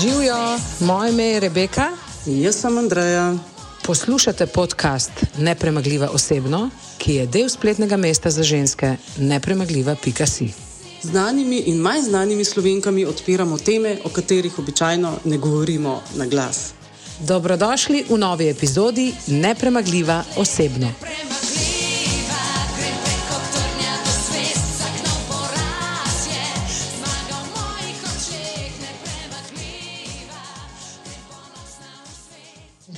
Živijo, moje ime je Rebeka. Jaz sem Andreja. Poslušate podcast Nepremagljiva osebno, ki je del spletnega mesta za ženske nepremagljiva.si. Znanimi in manj znanimi slovenkami odpiramo teme, o katerih običajno ne govorimo na glas. Dobrodošli v novi epizodi Nepremagljiva osebno.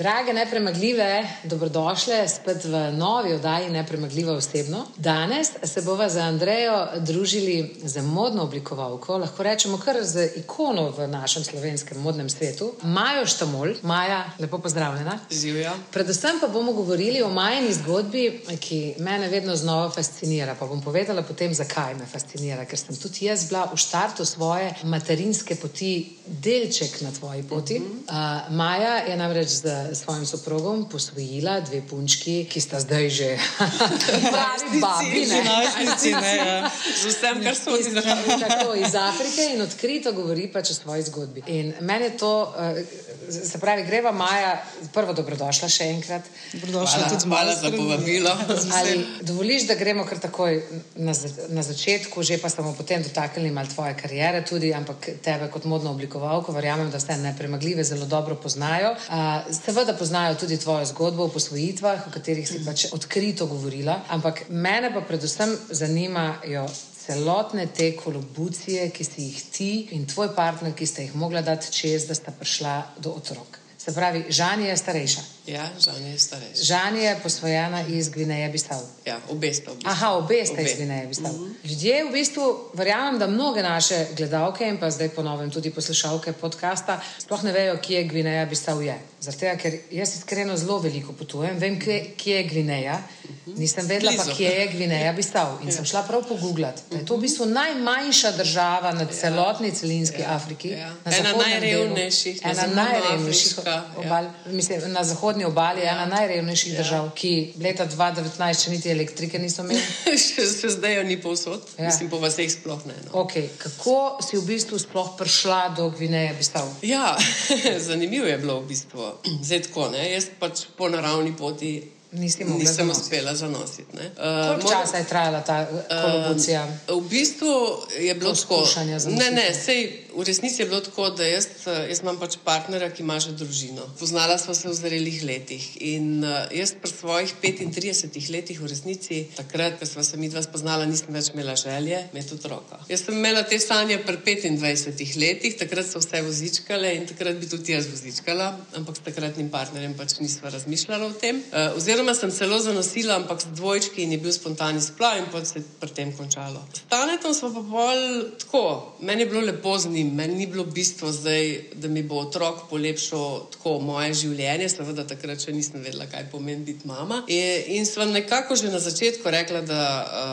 Drage nepremagljive, dobrodošle spet v novi oddaji Nepremagljiva osebno. Danes se bova z Andrejo družili z modno oblikovalko, lahko rečemo kar z ikono v našem slovenskem modnem svetu, Majo Štamol. Maja, lepo pozdravljena. Živijo. Predvsem pa bomo govorili o majhni zgodbi, ki me vedno znova fascinira. Pa bom povedala potem, zakaj me fascinira. Ker sem tudi jaz bila v startu svoje materinske poti, delček na tvoji poti. Uh -huh. uh, Maja je namreč z svojim soprogom posvojila dve punčki, ki sta zdaj že pravi babi. Najstnici, ne, ja. Z vsem, kar so iz, tako, iz Afrike in odkrito govori pač o svoji zgodbi. In meni je to, uh, se pravi, greva Maja, prvo dobrodošla še enkrat. Dobrodošla tudi malo za povabilo. Ali dovoliš, da gremo kar takoj na, na začetku, že pa smo potem dotaknili malo tvoje karijere, tudi, ampak tebe kot modno oblikovalko, verjamem, da ste nepremagljive, zelo dobro poznajo. Uh, seveda poznajo tudi tvojo zgodbo o posvojitvah, o katerih si pač odkrito govorila, ampak mene pa predvsem zanimajo. Celotne te kolobucije, ki si jih ti in tvoj partner, ki ste jih mogla dati čez, da sta prišla do otrok. Se pravi, Žan je starejša. Ja, Žan je starejša. Žan je posvojena iz Gvineje Bistav. Ja, obe sta. V bistvu. Aha, obe sta iz Gvineje Bistav. Mm -hmm. Ljudje v bistvu, verjamem, da mnoge naše gledalke in pa zdaj ponovim tudi poslušalke podcasta, sploh ne vejo, kje je Gvineja Bistav je. Zato, ker jaz iskreno zelo veliko potujem, vem, kje, kje je Gvineja, nisem vedela pa, kje je Gvineja Bistav. In ja. sem šla prav pogooglati. Da je to v bistvu najmanjša država na celotni celinski ja. Afriki. Ja. Na ena najrevnejših, ena najrevnejših obal, ja. mislim, na zahodni obali, ja. ena najrevnejših ja. držav, ki leta 2019 še niti elektrike niso imeli. še, še zdaj jo ni povsod, ja. mislim, po vseh sploh ne. No. Okay. Kako si v bistvu sploh prišla do Gvineje Bistav? Ja, zanimivo je bilo v bistvu. Zdaj tako, ne? jaz pač po naravni poti. Nisem, Nisem uspela zanositi. Uh, Koliko časa je trajala ta kolaboracija? Uh, v bistvu je bilo tako. Ne, ne, sej, v resnici je bilo tako, da jaz, jaz imam pač partnera, ki ima že družino. Poznala sva se v zrelih letih. In uh, jaz pri svojih 35 letih, v resnici, takrat, ko sva se mi dva spoznala, nisem več imela želje imeti otroka. Jaz sem imela te sanje pri 25 letih, takrat so vse vozičkale in takrat bi tudi jaz vozičkala, ampak s takratnim partnerjem pač nisva razmišljala o tem. Uh, Oziroma, sem celo zanosila, ampak z dvojčki in je bil spontani splav, in potem se je pri tem končalo. Stanetom smo pa bolj tako, meni je bilo lepo z njim, meni ni bilo bistvo zdaj, da mi bo otrok polepšal tako moje življenje, seveda takrat še nisem vedela, kaj pomeni biti mama. In, in sem nekako že na začetku rekla, da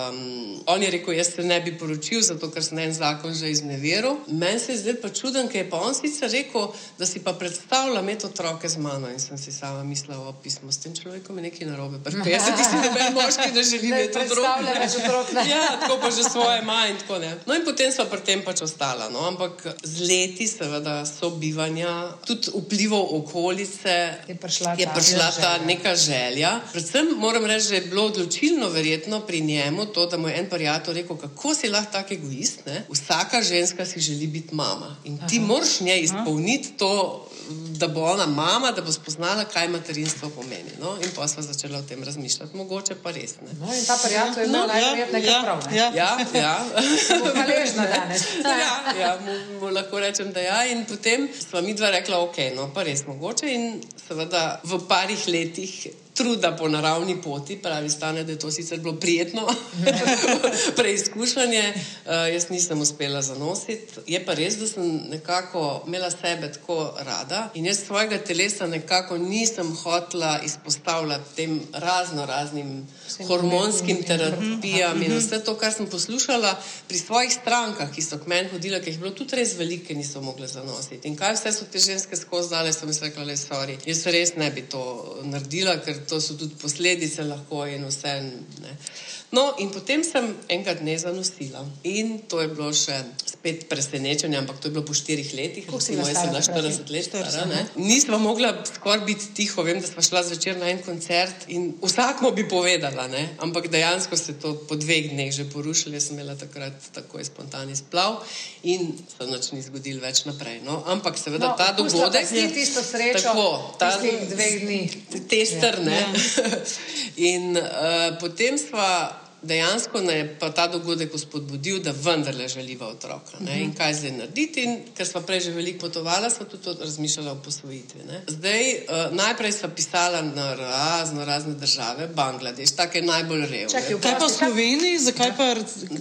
um, on je rekel, jaz se ne bi poročil, zato ker sem en zakon že izneveril. Meni se je zdaj pa čuden, ker je pa on sicer rekel, da si pa predstavlja imeti otroke z mano in sem si sama mislila, o pismo s tem človekom je nekaj narobe. Pri 50 si ne moški, da želi imeti drugo. Ja, tako pa že svoje maje in tako ne. No in potem so pri tem pač ostala. No? Ampak z leti, seveda, sobivanja, tudi vplivov okolice, je prišla, je prišla ta želja. neka želja. Predvsem moram reči, da je bilo odločilno verjetno pri njemu to, da mu je en prijatelj rekel, kako si lahko tak egoist. Ne? Vsaka ženska si želi biti mama. In ti Aha. moraš njej izpolniti to da bo ona mama, da bo spoznala, kaj materinstvo pomeni. No? In pa smo začeli o tem razmišljati, mogoče pa res ne. No, in ta prijatelj je imel no, najverjetneje ja, prav. Ne? Ja, ja. ja. Hvaležna danes. ja, ja mu, lahko rečem, da ja. In potem smo mi dva rekla, ok, no pa res mogoče. In seveda v parih letih truda po naravni poti, pravi stane, da je to sicer bilo prijetno preizkušanje. Uh, jaz nisem uspela zanositi. Je pa res, da sem nekako imela sebe tako rada in jaz svojega telesa nekako nisem hotela izpostavljati tem razno raznim hormonskim terapijam in vse to, kar sem poslušala pri svojih strankah, ki so k meni hodile, ki jih je bilo tudi res velike, niso mogle zanositi. In kaj vse so te ženske skozi dale, so mi rekli, le sorry. Jaz res ne bi to naredila, ker to so tudi posledice lahko in vse. Ne. No, in potem sem enkrat ne zanosila. In to je bilo še spet presenečenje, ampak to je bilo po štirih letih, recimo, jaz sem bila stara 40 let stara. ne. Nisva mogla skoraj biti tiho, vem, da sva šla zvečer na en koncert in vsakmo bi povedala, ne. ampak dejansko se je to po dveh dneh že porušilo. Jaz sem imela takrat takoj spontani splav in se nič ni zgodilo več naprej. No, ampak seveda No, ta dogodek si tisto srečo Tako, ta tistih dveh dni. Tester, Ja. ne. In uh, potem sva dejansko ne, pa ta dogodek spodbudil, da vendarle želiva otroka. Ne? In kaj zdaj narediti? In ker sva prej že veliko potovala, sva tudi to razmišljala o posvojitvi. Ne? Zdaj, uh, najprej sva pisala na razno razne države, Bangladeš, take najbolj revne. Čakaj, Kaj pa v Sloveniji, zakaj pa?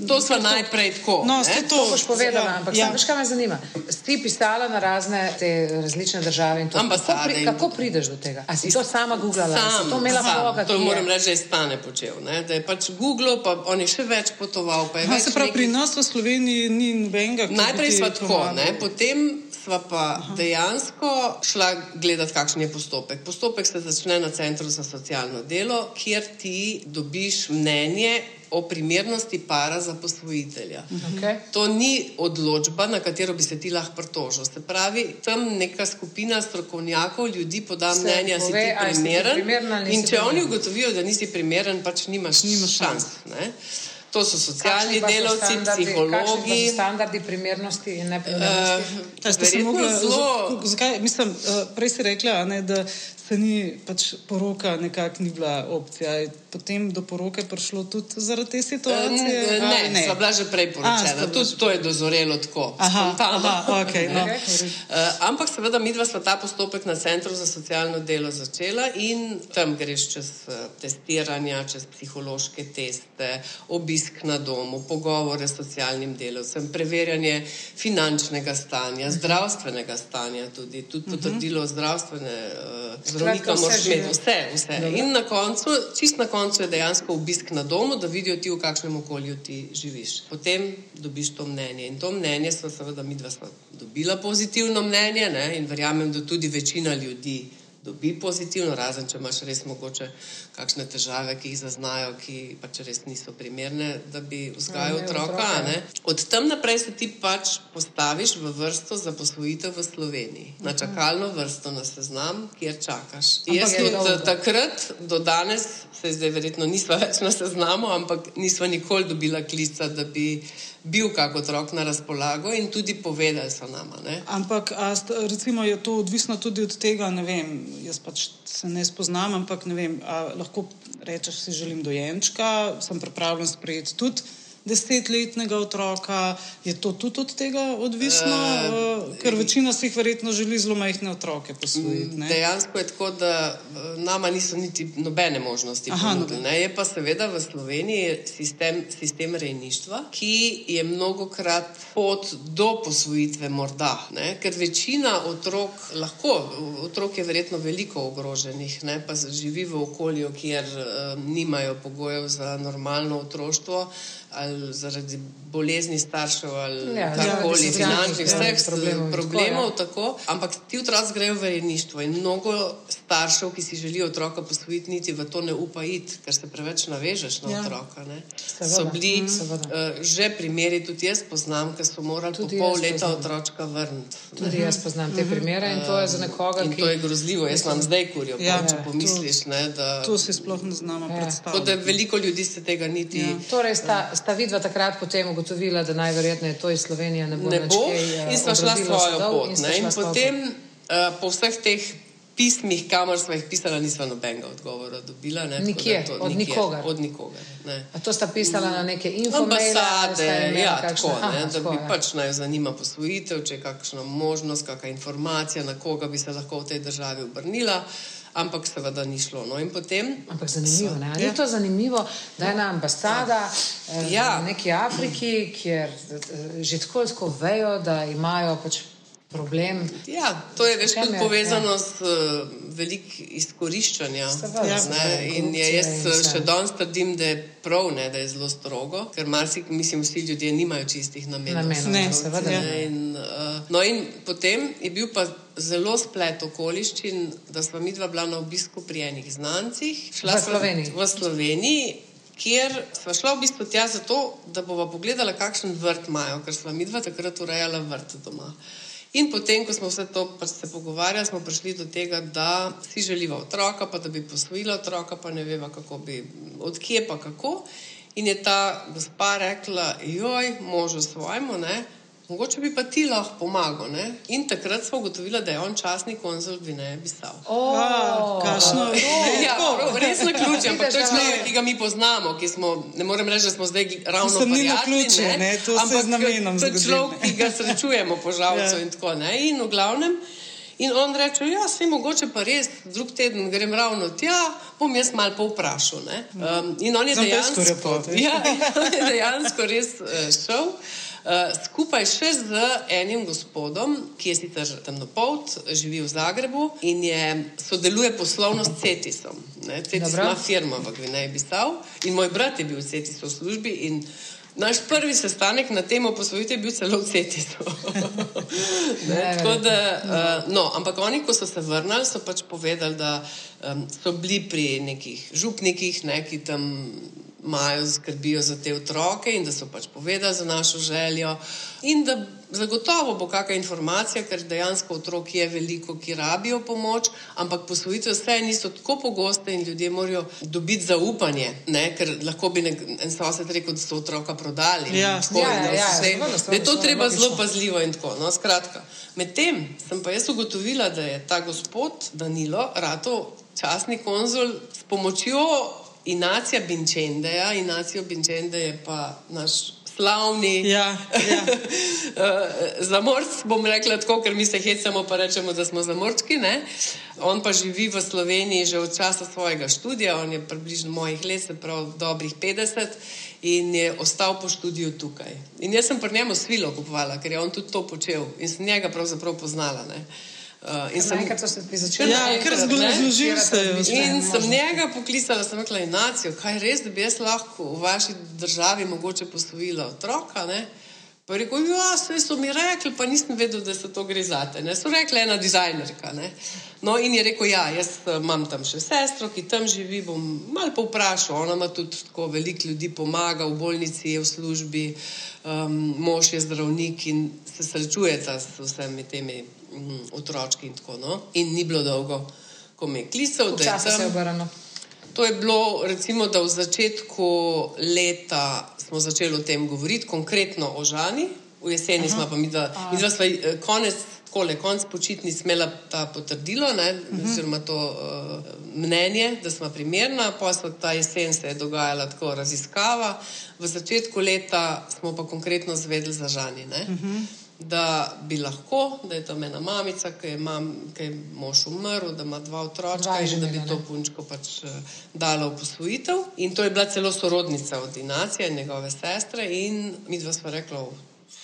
To sva najprej tako. No, ste To boš povedala, ampak Ja. ja. veš, kaj me zanima. Si ti pisala na razne te različne države in to. Kako, Ambasade pri, in- kako prideš do tega? A si to sama googlala? Sam, to sam. To je- moram reči, da je stane počel. Ne? Da je pač Google, pa on je še več potoval. več se pravi, pri nekih- nas v Sloveniji ni nobenega. Najprej smo tako, ne? potem sva pa Aha. dejansko šla gledati, kakšen je postopek. Postopek se začne na Centru za socialno delo, kjer ti dobiš mnenje o primernosti para za posvojitelja. Okay. To ni odločba, na katero bi se ti lahko pritožil. Se pravi, tam neka skupina strokovnjakov, ljudi poda Se mnenje, ali si pove, ti ali si ti primeren. primeren In če oni primeren. ugotovijo, da nisi primeren, pač nimaš, Nimaš šans. ne. To so socialni so delavci, pa psihologi. so standardi primernosti in neprimernosti. Uh, verjetno mogli, zelo. zakaj, mislim, eh, prej si rekla, a ne, da se ni pač poroka nekako ni bila opcija. Je potem do poroke prišlo tudi zaradi te situacije? Eh, ali Ne, ne. sva bila že prej A, poročena. bila Tudi to je dozorelo tako. Aha, spontano. aha, okej, no. Uh, ampak seveda mi dva sva ta postopek na Centru za socialno delo začela in tam greš čez uh, testiranja, čez psihološke teste, obisk na domu, pogovore s socialnim delovcem, preverjanje finančnega stanja, zdravstvenega stanja, tudi, tudi potrdilo zdravstvene uh, zdravnika moraš imeti, vse, vse. In na koncu, čist na koncu je dejansko obisk na domu, da vidijo ti, v kakšnem okolju ti živiš. Potem dobiš to mnenje. In to mnenje smo seveda mi dva dobila pozitivno mnenje ne? in verjamem, da tudi večina ljudi dobi pozitivno, razen če imaš res mogoče kakšne težave, ki jih zaznajo, ki pač res niso primerne, da bi vzgajal Ja, ne, otroka. otroka, Ne? Od tam naprej se ti pač postaviš v vrsto za posvojitev v Sloveniji, na čakalno vrsto na seznam, kjer čakaš. Ampak Jaz eh, takrat do danes, se zdaj verjetno nisva več na seznamu, ampak nisva nikoli dobila klica, da bi bil kak otrok na razpolago in tudi povedali so nama. Ne? Ampak a, sta- recimo je to odvisno tudi od tega, ne vem, jaz pač se ne spoznam, ampak ne vem, a lahko rečeš, si želim dojenčka, sem pripravljen sprejeti tudi desetletnega otroka. Je to tudi od tega odvisno? Uh, ker večina si jih verjetno želi zelo majhne otroke posvojiti. ne? Dejansko je tako, da eh, nama niso niti nobene možnosti Aha, ponudili. ne. Je pa seveda v Sloveniji sistem, sistem rejništva, ki je mnogokrat pot do posvojitve morda. Ne? Ker večina otrok lahko, otrok je verjetno veliko ogroženih, ne? pa živi v okolju, kjer uh, nimajo pogojev za normalno otroštvo. Ali zaradi bolezni staršev, ali Ja, karkoli, zaradi finančnih, socialnih, vseh ja, problemov, problemov, tako, tako, ampak ti otroci grejo v rejništvo in mnogo staršev, ki si želijo otroka posvojiti, niti v to ne upa iti, ker se preveč navežeš na Ja. ja. otroka. Ne. Seveda, So bili mm, seveda. uh, že primeri, tudi jaz poznam, ker so morali Tudi po pol leta poznam. otročka vrniti. Tudi jaz poznam te primere in to je za nekoga, In ki. to je grozljivo, jaz imam zdaj kurjo, Ja, ja, če to- pomisliš. Ne, da, To si sploh ne znamo Ja. tako predstavljati. da veliko ljudi se tega niti. Ja. Torej, sta, sta vidva takrat potem ugotovila, da najverjetneje to iz Slovenije ne bo ne bo kaj, eh, in sva šla svojo sadov pot. in ne. In potem uh, po vseh teh pismih, kamor sva jih pisala, nisva nobenega odgovora dobila. Ne, da Nikjer, to- od nikjer, nikogar? Od nikogar. Ne. A to sta pisala na neke sta Ambasade, ja, kakšne- tako, Aha, ne, da tako, bi ja. pač naj zanima posvojitev, če je kakšna možnost, kakšna informacija, na koga bi se lahko v tej državi obrnila, ampak seveda ni šlo. No, in potem Ampak zanimivo, ne? Ali Ja. je to zanimivo, da je ena ambasada eh, Ja. v neki Afriki, kjer eh, že tako tako vejo, da imajo pač problem. Ja, to je več kot povezano ja. s uh, velikim izkoriščanjem. Seveda, Ja. seveda, In je, jaz eh, še danes trdim, da je prav, ne, da je zelo strogo, ker marsik, mislim, vsi ljudje nimajo čistih namenov. Namenov, Ne, seveda ne. In, uh, no, in potem je bil pa zelo splet okoliščin, da smo mi dva bila na obisku pri enih znancih. Šla V sva Sloveniji? V Sloveniji. kjer smo šli v bistvu tja zato, da bomo pogledali, kakšen vrt imajo, ker smo mi dva takrat urejali vrt doma. In potem, ko smo vse to pač se pogovarjali, smo prišli do tega, da si želiva otroka, pa da bi posvojila otroka, pa ne veva, kako bi, odkje pa kako. In je ta gospa rekla, joj, možu svojemu, ne, Mogoče bi pa ti lahko pomagal. Ne? In takrat smo ugotovili, da je on časni konzul Gvineje Bisao. Oh, ja, res na ključ, ampak to je človek, ki ga mi poznamo, ki smo, ne morem reči, da smo zdaj ravno mi na ključ, ampak z namenom. To je človek, ki ga srečujemo po žalcu ja. in tako naprej. In v glavnem. In on reče, ja, se mogoče pa res, drug teden grem ravno tja, bom jaz mal povprašal. Um, in on je dejansko, ja, je dejansko res uh, šel. Eh, skupaj še z enim gospodom, ki je sicer temnopolt, živi v Zagrebu in je, sodeluje poslovno s Cetisom. Cetis ima firmo v Gvineji Bisav in moj brat je bil v Cetisu v službi. Naš prvi sestanek na temo posvojitve je bil celo v Cetisu. da, uh, no, ampak oni, ko so se vrnili, so pač povedali, da um, so bili pri nekih župnikih, ne, ki tam imajo skrbijo za te otroke in da so pač povedali za našo željo. In da zagotovo bo kakšna informacija, ker dejansko otrok je veliko, ki rabijo pomoč, ampak posvojitve vse niso tako pogoste in ljudje morajo dobiti zaupanje, ne? ker lahko bi en sosed rekel, da so otroka prodali. Ja, tako, ja, ja, ja, ja, da je to treba zelo pazljivo in tako. No, Medtem sem pa jaz ugotovila, da je ta gospod Danilo, rato časni konzul, s pomočjo Inacija Binčendeja, Inacijo Binčende je pa naš slavni ja, ja. zamorc, bom rekla tako, ker mi se hecamo, pa rečemo, da smo zamorčki. Ne? On pa živi v Sloveniji že od časa svojega študija, on je približno mojih let, se pravi dobrih 50 in je ostal po študiju tukaj. In jaz sem pri njemu svilo kupovala, ker je on tudi to počel in sem njega pravzaprav poznala. Ne? Uh, in sem nekaj, kar se ti začne. Ja, ker zgolj se je. In sem njega poklicala, sem rekla, Inacijo, kaj res, da bi jaz lahko v vaši državi mogoče posvojila otroka. Ne? Pa je rekel, ja, vse so mi rekli, pa nisem vedel, da se to gre za te. Ne? So rekli, ena dizajnerka. Ne? No, in je rekel, ja, jaz eh, imam tam še sestro, ki tam živi, bom mal povprašal. Ona ima tudi tako veliko ljudi, pomaga v bolnici, je v službi, um, mož je zdravnik in se srečujeta s vsemi temi mm, otročki in tako. No? In ni bilo dolgo, ko me je klical, da je se obrnil. To je bilo, recimo, da v začetku leta smo začeli o tem govoriti, konkretno o Žani, v jeseni Aha. smo pa mi, da smo eh, konec, kole, konec počitnic imela ta potrdilo, ne, oziroma to uh, mnenje, da smo primerna, so ta jesen se je dogajala tako raziskava, v začetku leta smo pa konkretno zvedeli za Žani. Uh -huh da bi lahko, da je tam ena mamica, ki je, mam, ki je mož umrl, da ima dva otroka in da bi to punčko pač uh, dala v posvojitev. In to je bila celo sorodnica od Inacije in njegove sestre. In mi dva smo rekli,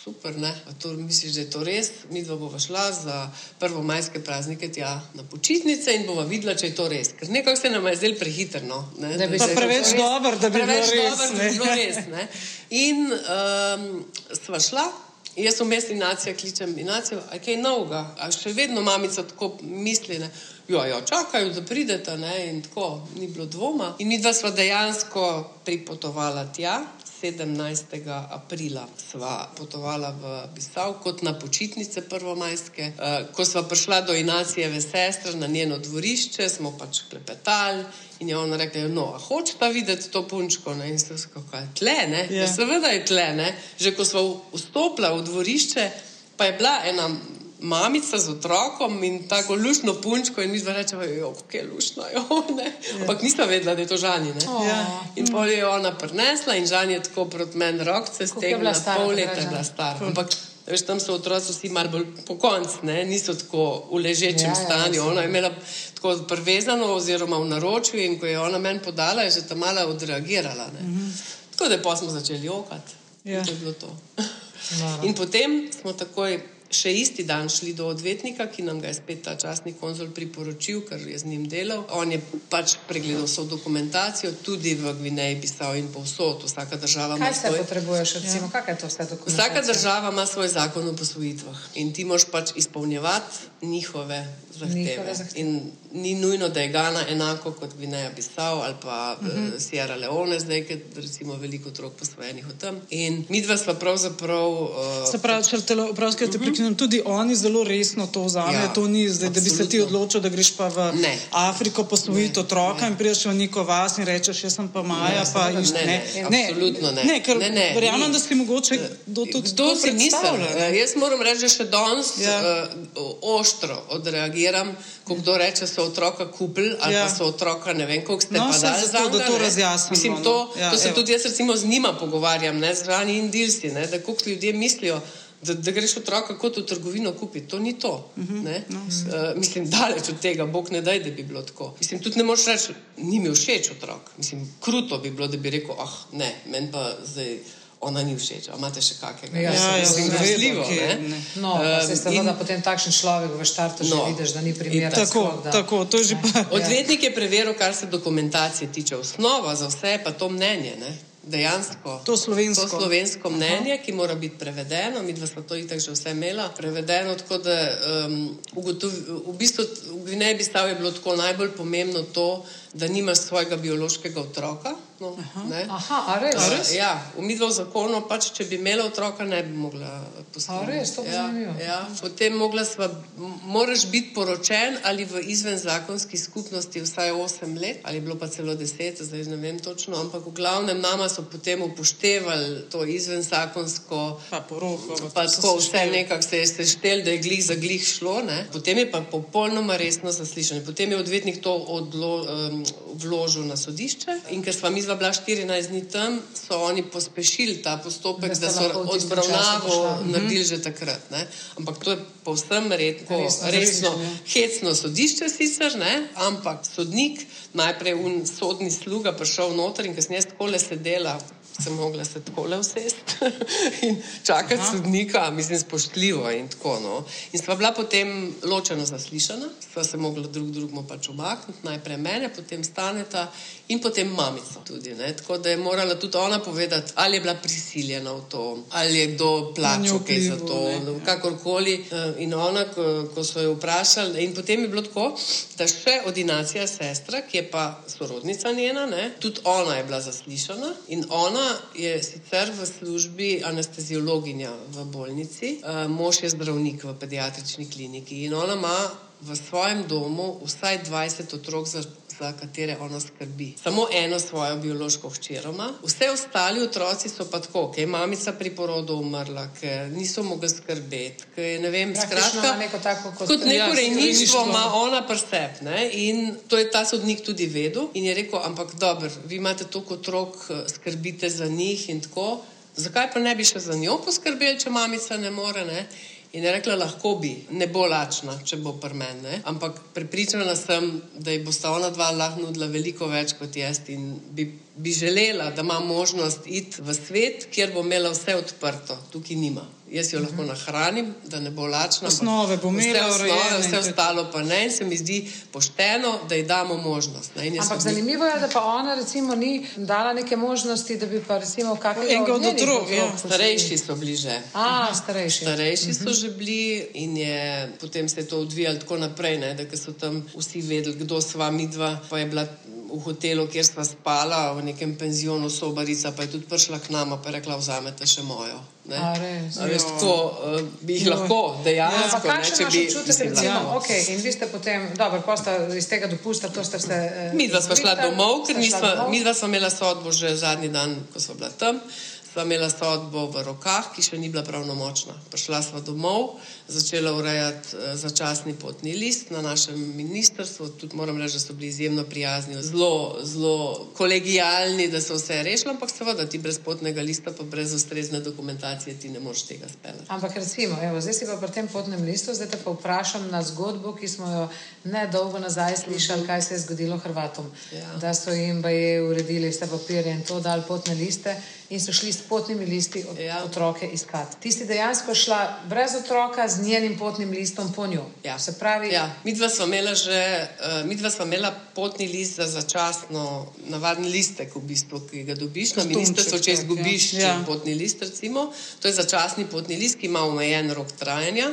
super, ne, to, misliš, da je to res. Mi dva bova šla za prvo majske praznike tja na počitnice in bova videla, če je to res. Ker nekako se nam je zdelo prehiterno. Ne, da bi se preveč dobro, da bi preveč bilo res. Dober, da bi bilo res ne. In um, sva šla. Jaz sem mestni nacija, kličem inacijo, a kaj novega, a še vedno mamica tako misli, ne, jo, jo, čakajo, da pridete, ne, in tako, ni bilo dvoma. In mi dva sva dejansko pripotovala tja, 17. aprila sva potovala v Bisav kot na počitnice prvomajske. Uh, ko sva prišla do inacijeve sestre na njeno dvorišče, smo pač klepetali. In je ona rekla, no, hoče pa videti to punčko. Ne? In se je rekla, tle, ne? Ja. Ja, seveda je tle, ne? že ko smo vstopila v dvorišče, pa je bila ena mamica z otrokom in tako lušno punčko, in mi zdaj rečemo, kako je lušno. Jo, ja. Ampak nisem vedela, da je to žani. Ja. In pol je ona prinesla in žani je tako proti meni rok, se stegla, pol leta je bila stara. Ampak veš, tam so otroci vsi malo bolj po koncu, niso tako v ležečem ja, stanju. Ja, ona je imela tako prevezano oziroma v naročju in ko je ona meni podala, je že ta mala odreagirala. Mm -hmm. Tako da pa smo začeli jokati. Ja. To je bilo to. In potem smo takoj še isti dan šli do odvetnika, ki nam ga je spet ta časni konzul priporočil, ker je z njim delal. On je pač pregledal vso dokumentacijo, tudi v Gvineji pisal in povsod. Vsaka država Kaj ima svoj. potrebuješ, recimo, ja. je to vse? Vsaka država ima svoj zakon o posvojitvah in ti moraš pač izpolnjevati njihove zahteve. In ni nujno, da je Gana enako kot Gvineja Bisao ali pa uh -huh. uh, Sierra Leone, zdaj, ker recimo veliko otrok posvojenih od tam. In mi dva sva pravzaprav. Uh, Se pravi, če te vprašam, uh -huh. Tudi oni zelo resno to vzamejo. Ja, to ni zdaj, absolutno. da bi se ti odločil, da greš pa v ne. Afriko posvojiti otroka ne. in priješ v neko vas in rečeš, jaz sem pa Maja. Ne, pa iš, ne, ne, ne, absolutno ne. Ne, ker ne, ne, verjamem, da si mogoče do tudi to si misel. Jaz moram reči, da še danes ja. uh, ostro odreagiram ko kdo reče, so otroka kupili ali ja. pa so otroka ne vem, koliko ste no, pa dali za to, da to razjasnimo. Mislim, to, no. ja, to se evo. tudi jaz recimo z njima pogovarjam, ne z rani in dilsi, ne, da koliko ljudje mislijo, da, da greš otroka kot v trgovino kupiti. To ni to. Uh mhm. -huh. no. uh, mislim, daleč od tega, Bog ne daj, da bi bilo tako. Mislim, tudi ne moreš reči, ni mi všeč otrok. Mislim, kruto bi bilo, da bi rekel, ah, ne, meni pa zdaj ona ni všeč. Imate še kakega? Ja, ja, ja, zelo. No, um, seveda potem takšen človek v štartu no, že vidiš, da ni primeren. Tako, skok, tako, to je že pa. Odvetnik je preveril, kar se dokumentacije tiče. Osnova za vse je pa to mnenje. Ne? Dejansko to slovensko, to slovensko mnenje, Aha. ki mora biti prevedeno. Mi dva smo to itak že vse imela. Prevedeno tako, da um, ugotovi, v bistvu v Gvineji bi stavil bilo najbolj pomembno to, da nimaš svojega biološkega otroka. No, Aha, a res? A res? Ja, v midvo zakonu, pač, če bi imela otroka, ne bi mogla postati. Res, to ja, ja. Potem sva, moraš biti poročen ali v izvenzakonski skupnosti vsaj 8 let, ali bilo pa celo 10, zdaj ne vem točno, ampak v glavnem nama so potem upoštevali to izvenzakonsko. Pa poroko. Pa tako vse nekako se je seštel, da je glih za glih šlo. Ne? Potem je pa popolnoma resno zaslišanje. Potem je odvetnik to odlo, um, vložil na sodišče in ker sva mi zva bila 14 dni tam, so oni pospešili ta postopek, da, da so odbravnavo naredili že takrat. Ne? Ampak to je povsem redko, resno, resno hecno sodišče sicer, ne? ampak sodnik, najprej un sodni sluga prišel noter in kasneje tako le sedela sem mogla se tako le usesti in čakati Aha. sodnika, mislim, spoštljivo in tako. No. In sva bila potem ločeno zaslišana, sva se mogla drug drugemu pač omakniti, najprej mene, potem staneta in potem mamico tudi. Ne. Tako da je morala tudi ona povedati, ali je bila prisiljena v to, ali je kdo plačal kaj za to, ne, kakorkoli. Eh, in ona, ko, ko so jo vprašali, in potem je bilo tako, da še ordinacija sestra, ki je pa sorodnica njena, ne, tudi ona je bila zaslišana in ona je sicer v službi anesteziologinja v bolnici, uh, mož je zdravnik v pediatrični kliniki in ona ima v svojem domu vsaj 20 otrok za za katere ona skrbi. Samo eno svojo biološko hčer ima, vse ostali otroci so pa tako, ker je mamica pri porodu umrla, ker niso mogli skrbeti. Ne vem, skratka, neko tako, kot, kot neko ja, rejništvo ima ona prsep. Ne? In to je ta sodnik tudi vedel in je rekel, ampak dobro, vi imate toliko otrok, skrbite za njih in tako. Zakaj pa ne bi še za njo poskrbeli, če mamica ne more? Ne? In je rekla, lahko bi, ne bo lačna, če bo prmen. Ampak prepričana sem, da ji bo sta ona dva lahko nudila veliko več kot jaz in bi, bi želela, da ima možnost iti v svet, kjer bo imela vse odprto, tukaj nima. Jaz jo lahko nahranim, da ne bo lačna. Osnove bo imela, vse, osnove, vse ostalo pa ne. In se mi zdi pošteno, da ji damo možnost. Ampak zanimivo je, da pa ona recimo ni dala neke možnosti, da bi pa recimo kakega od otrok. Ja. Starejši so bili že. A, starejši. Starejši so mhm. že bili in je, potem se je to odvijalo tako naprej, ne, da so tam vsi vedeli, kdo sva midva, pa je bila v hotelu, kjer sva spala, v nekem penzionu, sobarica, pa je tudi prišla k nama in rekla: Vzamete še mojo. Veš, tako uh, bi jih lahko dejansko ja, ne, če bi je to okay. in vi ste potem, dobro, posta iz tega dopusta, to ste se. Uh, mi dva smo šla domov, ker mi dva smo imela sodbo že zadnji dan, ko smo bila tam sva imela sodbo v rokah, ki še ni bila pravnomočna. Prišla sva domov, začela urejati uh, začasni potni list na našem ministrstvu. Tudi moram reči, da so bili izjemno prijazni, zelo, zelo kolegijalni, da so vse rešili, ampak seveda ti brez potnega lista, pa brez ustrezne dokumentacije, ti ne moreš tega speljati. Ampak recimo, evo, zdaj si pa pri tem potnem listu, zdaj te pa vprašam na zgodbo, ki smo jo nedolgo nazaj slišali, kaj se je zgodilo Hrvatom. Ja. Da so jim baje uredili vse papirje in to dali potne liste in so šli potnimi listi od, ja. otroke iskati. Ti si dejansko šla brez otroka z njenim potnim listom po njo. Ja. Pravi... Ja. Mi dva smo imela že, uh, mi dva smo imela potni list za začasno, navadni listek, v bistvu, ki ga dobiš na ministrstvu, če izgubiš ja. potni list, recimo. To je začasni potni list, ki ima omejen rok trajanja.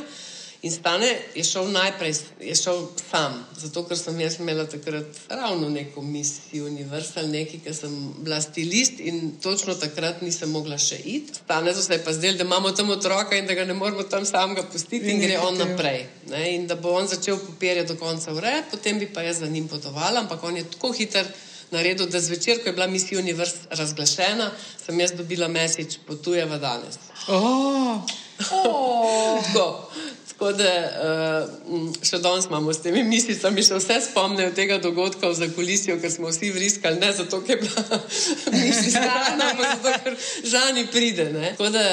In stane je šel najprej je šel sam, zato ker sem jaz imela takrat ravno neko misijo, univerzal, nekaj, ker sem bila stilist in točno takrat nisem mogla še iti. Stane se je pa zdelo, da imamo tam otroka in da ga ne moramo tam samega pustiti in, in gre on naprej. Ne? In da bo on začel papirje do konca urejati, potem bi pa jaz za njim potovala, ampak on je tako hiter. Naredil, da zvečer, ko je bila misija univerz razglašena, sem jaz dobila mesič, potujeva danes. Oh. Oh. Tako da uh, še danes imamo s temi mislimi, še vse spomnijo tega dogodka v zakolisijo, ker smo vsi vriskali, ne zato, ker je bila mislica, ampak zato, ker žani pride. Ne? Tako da,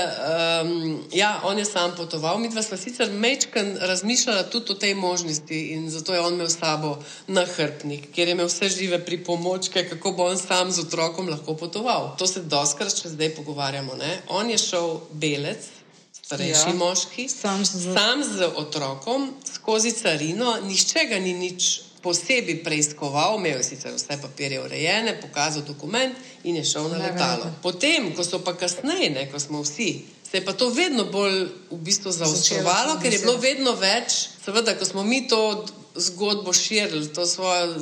um, ja, on je sam potoval, mi dva sva sicer mečken razmišljala tudi o tej možnosti in zato je on imel s sabo nahrbnik, ker je imel vse žive pripomočke, kako bo on sam z otrokom lahko potoval. To se doskrat še zdaj pogovarjamo. Ne? On je šel belec starejši ja, moški, sam z... sam z otrokom, skozi carino, nišče ga ni nič posebej preiskoval, imel je sicer vse papirje urejene, pokazal dokument in je šel na letalo. Potem, ko so pa kasneje, ne, ko smo vsi. Se je pa to vedno bolj v bistvu zaostrovalo, ker je bilo vedno več. Seveda, ko smo mi to zgodbo širili, to svojo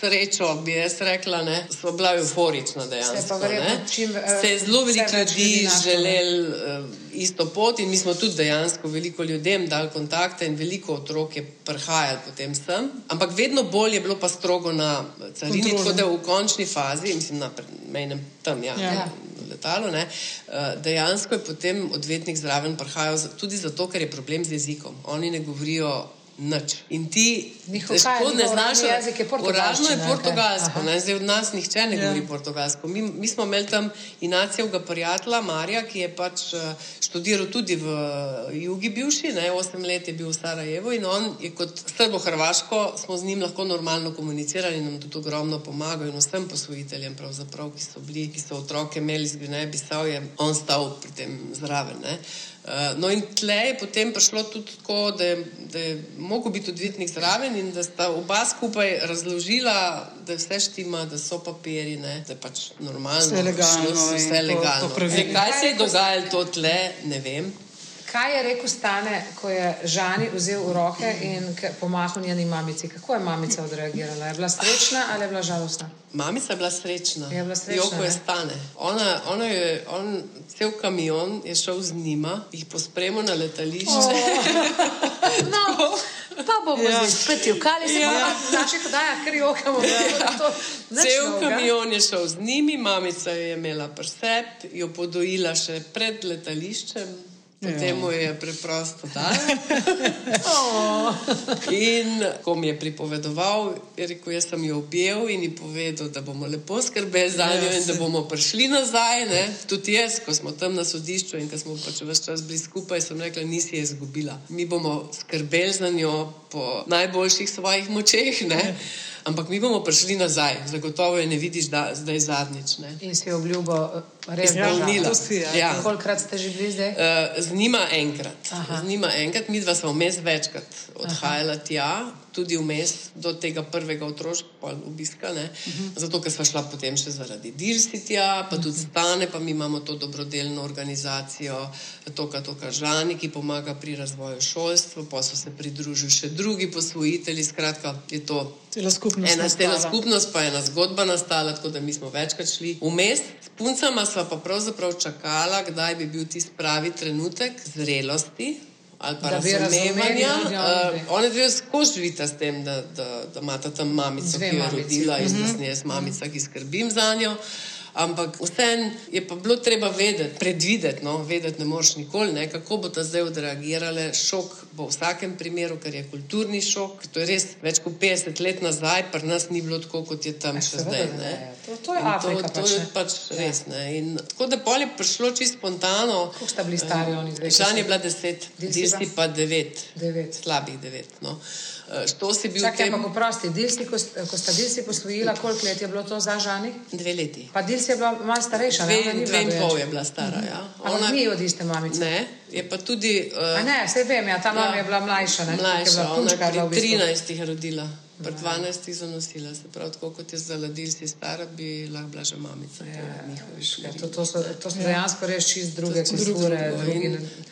srečo, bi jaz rekla, ne, smo bila euforična dejansko. Se, se je zelo veliko ljudi želeli uh, isto pot in mi smo tudi dejansko veliko ljudem dali kontakte in veliko otrok je prihajalo potem sem. Ampak vedno bolj je bilo pa strogo na carini, tako da v končni fazi, mislim na mejnem tam, ja. ja. Letalo, uh, dejansko je potem odvetnik zraven prihajal tudi zato, ker je problem z jezikom. Oni ne govorijo Nič. In ti, kako ne znaš jezike, uradno je portugalsko, ne, zdaj od nas nihče ne ja. govori portugalsko. Mi, mi smo imeli tam inacijevega prijatelja, Marija, ki je pač eh, študiral tudi v jugi bivši, ne, osem let je bil v Sarajevo in on je kot srbo-hrvaško, smo z njim lahko normalno komunicirali in nam tudi ogromno pomagal in vsem posvojiteljem, pravzaprav, ki so bili, ki so otroke imeli z Gvineje, Bisao je on stal pri tem zraven. Ne. Uh, no, in tle je potem prišlo tudi tako, da je, da je mogel biti odvetnik zraven in da sta oba skupaj razložila, da je vse štima, da so papiri, ne, da je pač normalno. Vse legalno. Vse, legalno. To, to kaj se je dogajalo to tle, ne vem. Kaj je rekel Stane, ko je Žani vzel v roke in pomahal njeni mamici? Kako je mamica odreagirala? Je bila srečna ali je bila žalostna? Mamica je bila srečna. Je bila srečna. Joko je Stane. Ona, ona je, on, cel kamion je šel z njima, jih pospremil na letališče. Oh. no. Pa bomo ja. spet jokali, se bomo ja. naši podaja, ker jokamo. Ja. Cel kamion je šel z njimi, mamica je imela prsep, jo podojila še pred letališčem. Potem mu je preprosto dal. in ko mi je pripovedoval, je rekel, jaz sem jo objel in ji povedal, da bomo lepo skrbeli za njo in da bomo prišli nazaj. Ne? Tudi jaz, ko smo tam na sodišču in ko smo pač vse čas bili skupaj, sem rekla, nisi je izgubila. Mi bomo skrbeli za njo po najboljših svojih močeh. Ne? Ampak mi bomo prišli nazaj, zagotovo je ne vidiš, da zdaj zadnjič. Ne? In si obljubo izpolnila. Ja. Ja. Kolikrat ste že bili zdaj? Uh, z njima enkrat. Z njima enkrat, mi dva smo vmes večkrat odhajala Aha. tja tudi vmes do tega prvega otroškega obiska, uh -huh. zato ker smo šla potem še zaradi Dilsitja, pa tudi stane, pa mi imamo to dobrodelno organizacijo, to, kar to kažani, ki pomaga pri razvoju šolstva, pa so se pridružili še drugi posvojitelji. Skratka, je to cela skupnost. Ena cela skupnost, pa ena zgodba nastala, tako da mi smo večkrat šli vmes. S puncama sva pa pravzaprav čakala, kdaj bi bil tisti pravi trenutek zrelosti ali pa razumevanja. Uh, Oni dve skozi živita s tem, da, da, da imata tam mamico, Dve ki je rodila in da sem jaz mamica, ki skrbim za njo. Ampak vseeno je pa bilo treba vedeti, predvideti, no, vedeti ne moreš nikoli, ne, kako bo ta zdaj odreagirala. Šok bo v vsakem primeru, ker je kulturni šok. To je res več kot 50 let nazaj, pa nas ni bilo tako, kot je tam še zdaj. To, to je Afrika. To, to pač, je pač res. In, tako da pol je prišlo čisto spontano. Kako sta bili stari oni? Žan je bila deset, Dilsi pa devet. devet. Slabih devet. No. Eh, što si bil Čakaj, tem... ampak oprosti, Dilsi, ko, ko sta Dilsi posvojila, koliko let je bilo to za Žani? Dve leti. Pa Dilsi Dilsi je bila malo starejša. Dve, ne, dve in pol je bila stara. Ja. Ona ni od iste mamice. Ne, je pa tudi. Uh, ne, vse vem, ja, ta mama ja, je bila mlajša. Ne, mlajša, ona je bila pri 13 jih rodila. Pri 12 jih zanosila, se pravi, tako kot je zaladil, si stara, bi lahko bila že mamica. Ja, ja, to, to so, to so ja. dejansko res čist druge kulture.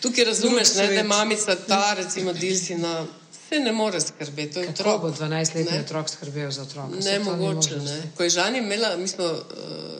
Tukaj razumeš, ne, da je mamica ta, recimo, dilsina se ne more skrbeti. Kako bo 12-letni otrok skrbel za otroka? Ne, mogoče. Ne. Ko je Žan imela, mi smo uh,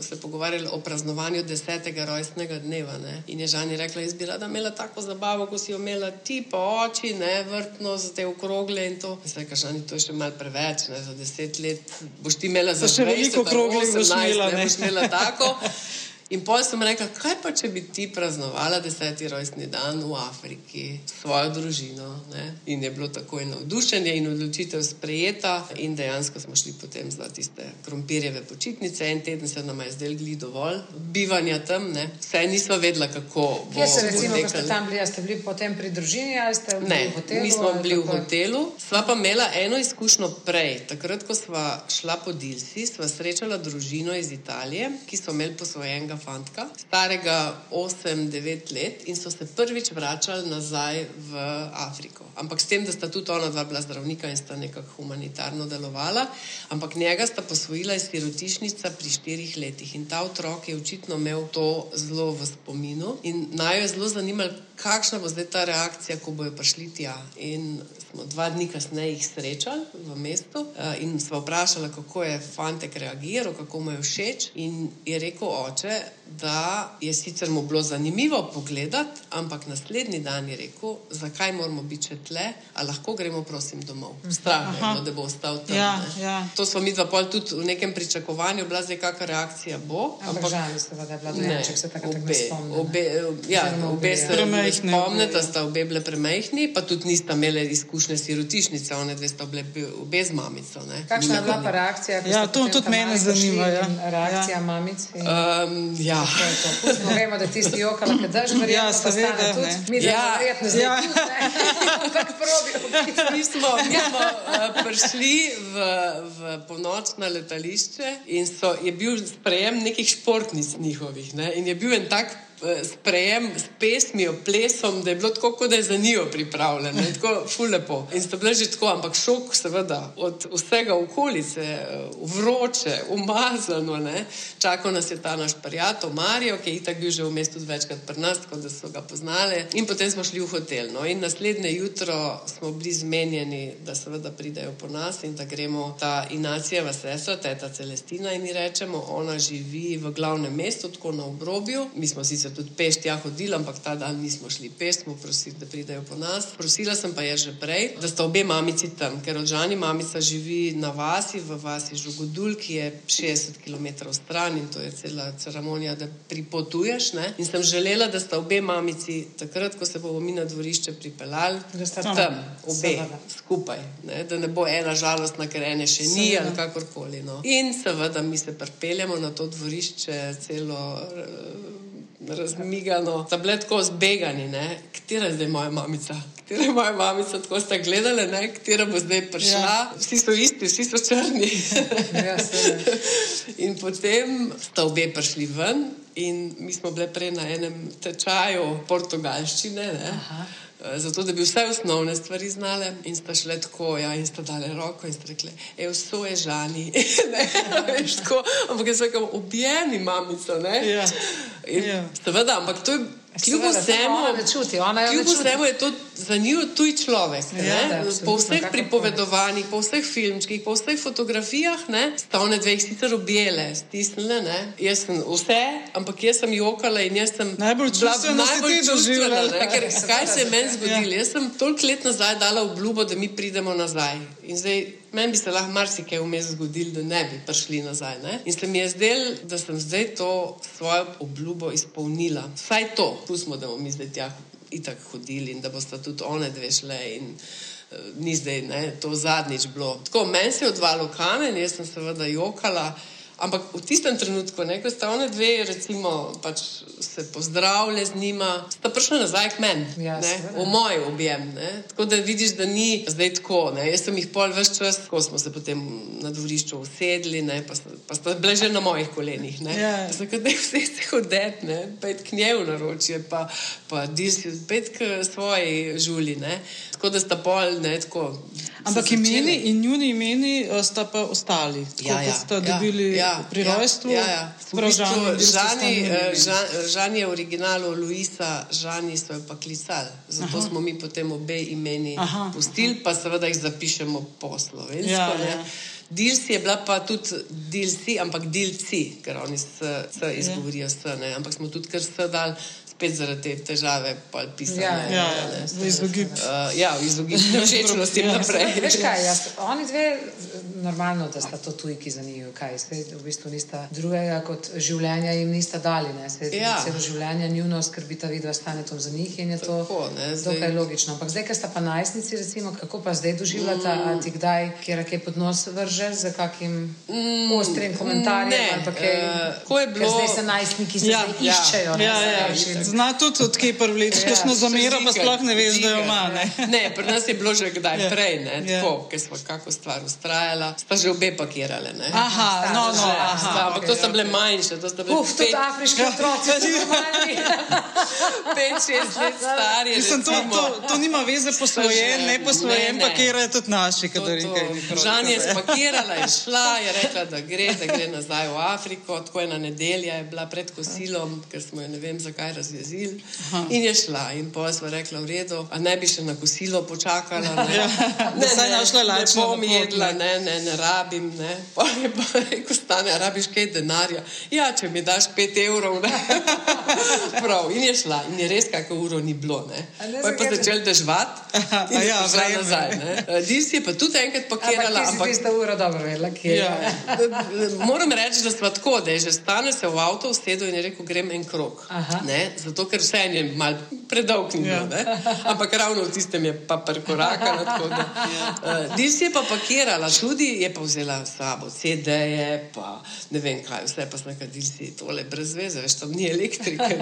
se pogovarjali o praznovanju desetega rojstnega dneva ne. in je Žan rekla, jaz bi rada imela tako zabavo, ko si jo imela ti, pa oči, ne, vrtno, za te okrogle in to. Zdaj, kaj Žan, to je še mal preveč, ne, za deset let boš ti imela za še veliko okrogle, boš imela, ne, boš imela tako. In potem sem rekla, kaj pa če bi ti praznovala deseti rojstni dan v Afriki s svojo družino. Ne? In je bilo tako navdušenje in odločitev sprejeta, in dejansko smo šli potem za tiste krompirjeve počitnice. En teden se nam je zdel gli dovolj bivanja tam, ne? vse nismo vedela, kako bo. Kje se recimo, ko ste tam bili, ste bili potem pri družini ali ste bili ne, v hotelu? Mi smo bili v hotelu, sva pa imela eno izkušnjo prej. Takrat, ko sva šla po Dilsi, sva srečala družino iz Italije, ki so imeli posvojenega fantka, starega 8-9 let, in so se prvič vračali nazaj v Afriko. Ampak s tem, da sta tudi ona dva bila zdravnika in sta nekako humanitarno delovala, ampak njega sta posvojila iz sirotišnica pri štirih letih. In ta otrok je očitno imel to zelo v spominu in naj jo je zelo zanimalo, kakšna bo zdaj ta reakcija, ko bojo prišli tja. In smo dva dni kasneje jih srečali v mestu uh, in smo vprašali, kako je fantek reagiral, kako mu je všeč. In je rekel oče, da je sicer mu bilo zanimivo pogledati, ampak naslednji dan je rekel, zakaj moramo biti še tle, a lahko gremo, prosim, domov. Strah je, da bo ostal tam. Ja, ja. To smo mi dva pol tudi v nekem pričakovanju, bila zdaj kakšna reakcija bo. Ampak žal, da je bila dojenček, se tako obe, obe, ja, obe se spomnite, da sta obe bile premehni, pa tudi nista imeli izkušnje sirotišnice, one dve sta bile obe z mamico. Ne. Kakšna je bila pa reakcija? Ja, to tudi mene zanima. Ja. Reakcija ja. mamice? Um, ja. Pustimo, vemo, da ti si jokala, da daš verjetno. Ja, seveda. Mi ja. verjetno zdaj. Ja. Ampak probi. Mi smo, mi smo uh, prišli v, v ponoč na letališče in so, je bil sprejem nekih športnic njihovih. Ne? In je bil en tak sprejem s pesmijo, plesom, da je bilo tako, kot da je za njo pripravljeno, tako fulepo. In sta bili že tako, ampak šok, seveda, od vsega okolice, vroče, umazano. Ne. Čakal nas je ta naš prijatelj Marijo, ki je itak bil že v mestu večkrat pri nas, tako da so ga poznali. In potem smo šli v hotel. No. In naslednje jutro smo bili zmenjeni, da seveda pridejo po nas in da gremo ta inacijeva sestra, teta Celestina, in ji rečemo, ona živi v glavnem mestu, tako na obrobju. Mi smo sicer tudi peš tja hodili, ampak ta dan nismo šli peš, smo prosili, da pridejo po nas. Prosila sem pa je že prej, da sta obe mamici tam, ker Žani mamica živi na vasi, v vasi Žugodul, ki je 60 km stran in to je cela ceremonija, da pripotuješ. Ne? In sem želela, da sta obe mamici takrat, ko se bomo mi na dvorišče pripeljali, da sta tam, tam obe seveda. skupaj, ne? da ne bo ena žalostna, ker ene še ni seveda. ali kakorkoli. No. In seveda mi se pripeljemo na to dvorišče celo. Uh, razmigano, da bile tako zbegani, katera je zdaj moja mamica. Katera je moja mamica, tako ste gledali, ne? katera bo zdaj prišla. Ja. Vsi so isti, vsi so črni. ja, in potem sta obe prišli ven, in mi smo bili prej na enem tečaju portugalščine. Eh, zato, da bi vse osnovne stvari znale, in sta šle tako, ja, in sta dale roko in sta rekle, e, vso je žani. Veš, tako, ampak jaz rekel, objemi mamico. Ja. In, ja. Seveda, ampak to je. Kljub vsemu je to za njo tuj človek. Ja, po vseh pripovedovanjih, po vseh filmčkih, po vseh fotografijah, sta one dve sicer objele, stisnile. Ne? Jaz sem vse, ampak jaz sem jokala in jaz sem najbolj čustvena. Najbolj čustvena, ker kaj se je meni zgodilo? Ja. Jaz sem toliko let nazaj dala obljubo, da mi pridemo nazaj. In zdaj Meni bi se lahko marsikaj vmes zgodilo, da ne bi prišli nazaj. Ne? In se mi je zdelo, da sem zdaj to svojo obljubo izpolnila. Vsaj to, pustimo, da bomo mi zdaj tja itak hodili in da boste tudi one dve šle. In, uh, ni zdaj ne, to zadnjič bilo. Tako, meni se je odvalil kamen, jaz sem seveda jokala. Ampak v tistem trenutku, ne, ko sta oni dve, recimo, pač se pozdravljali z njima, sta prišli nazaj k meni, ja, v moj objem. Ne. Tako da vidiš, da ni zdaj tako. Ne. Jaz sem jih pol več čas, ko smo se potem na dvorišču usedli, ne, pa, sta, pa sta bile že na mojih kolenih. Ja. Zakaj ne vse se hodet, ne, pet k njej v naročje, pa, pa disi, pet k svoji žuli. Ne. Tako da sta pol, ne, tako. Ampak imeni in njuni imeni eh, sta pa ostali. Tako, ja, ja, sta ja, dobili ja, pri ja, rojstvu. Ja, ja. Žani, žan, žan je v originalu Luisa, Žani so jo pa klicali. Zato Aha. smo mi potem obe imeni Aha. pustili, pa seveda jih zapišemo po slovensko. Ja, ja. Dilsi je bila pa tudi dilsi, ampak dilci, ker oni se, se ja. izgovorijo s, ne. ampak smo tudi kar sedali spet zaradi te težave, pa pisanje. Ja, ja, ja, v izogib. Uh, ja, v izogib nevšečnosti in naprej. Veš kaj, jaz, oni dve, normalno, da sta to tujki za njih, kaj, sej, v bistvu nista drugega kot življenja jim nista dali, ne, sej, ja. celo življenje njuno skrbita vidva stanetom za njih in je to Tako, ne, zdaj... dokaj logično. Ampak zdaj, ker sta pa najstnici, recimo, kako pa zdaj doživljata, mm. a ti kdaj, kjer kaj pod nos vrže, za kakim mm, ostrim komentarjem, ne, ali pa kaj, uh, je bilo... ker zdaj se najstniki ja, iščejo. Ja, ja, ja, Zna tudi odkje privleči, ja, kakšno zamero, pa sploh ne veš, da jo ima. Ne? ne, pri nas je bilo že kdaj ja. prej, ne, ja. tako, ker smo kako stvar ustrajala, sta že obe pakirale. Ne. Aha, no, no, aha. Sta, ampak okay, to so bile manjše, to so bile Uf, pet... afriške otroci, to so mali. pet, šest let stari. Mislim, to, to, to nima veze posvojen, ne posvojen, pakirajo tudi naši, kadarike. Žan je spakirala, je šla, je rekla, da gre, da gre nazaj v Afriko, tako ena nedelja je bila pred kosilom, ker smo jo ne vem zakaj jezil in je šla. In pa smo rekli, v redu, a ne bi še na kosilo počakala. Ne, ja, ne, ne, ne, ne bom jedla, ne, ne, ne rabim. Ne. Pa je pa rekel, stane, rabiš kaj denarja. Ja, če mi daš pet evrov. Prav, in je šla. In je res, kako uro ni bilo. Ne. Ne, pa je pa začel dežvati. Ja, zdaj nazaj. Dis je pa tudi enkrat pakirala. Ampak ti si tista ura dobro vedela, kje je. Ja. Moram reči, da smo tako, da je že stane se v avto, usedel in je rekel, grem en krok zato ker vse je malo predolg. Ja. Ampak ravno v tistem je pa prekorakala. Ja. Dis je pa pakirala, tudi je pa vzela s sabo CD-je, pa ne vem kaj, vse pa smo da je tole brez veze, veš, tam ni elektrike.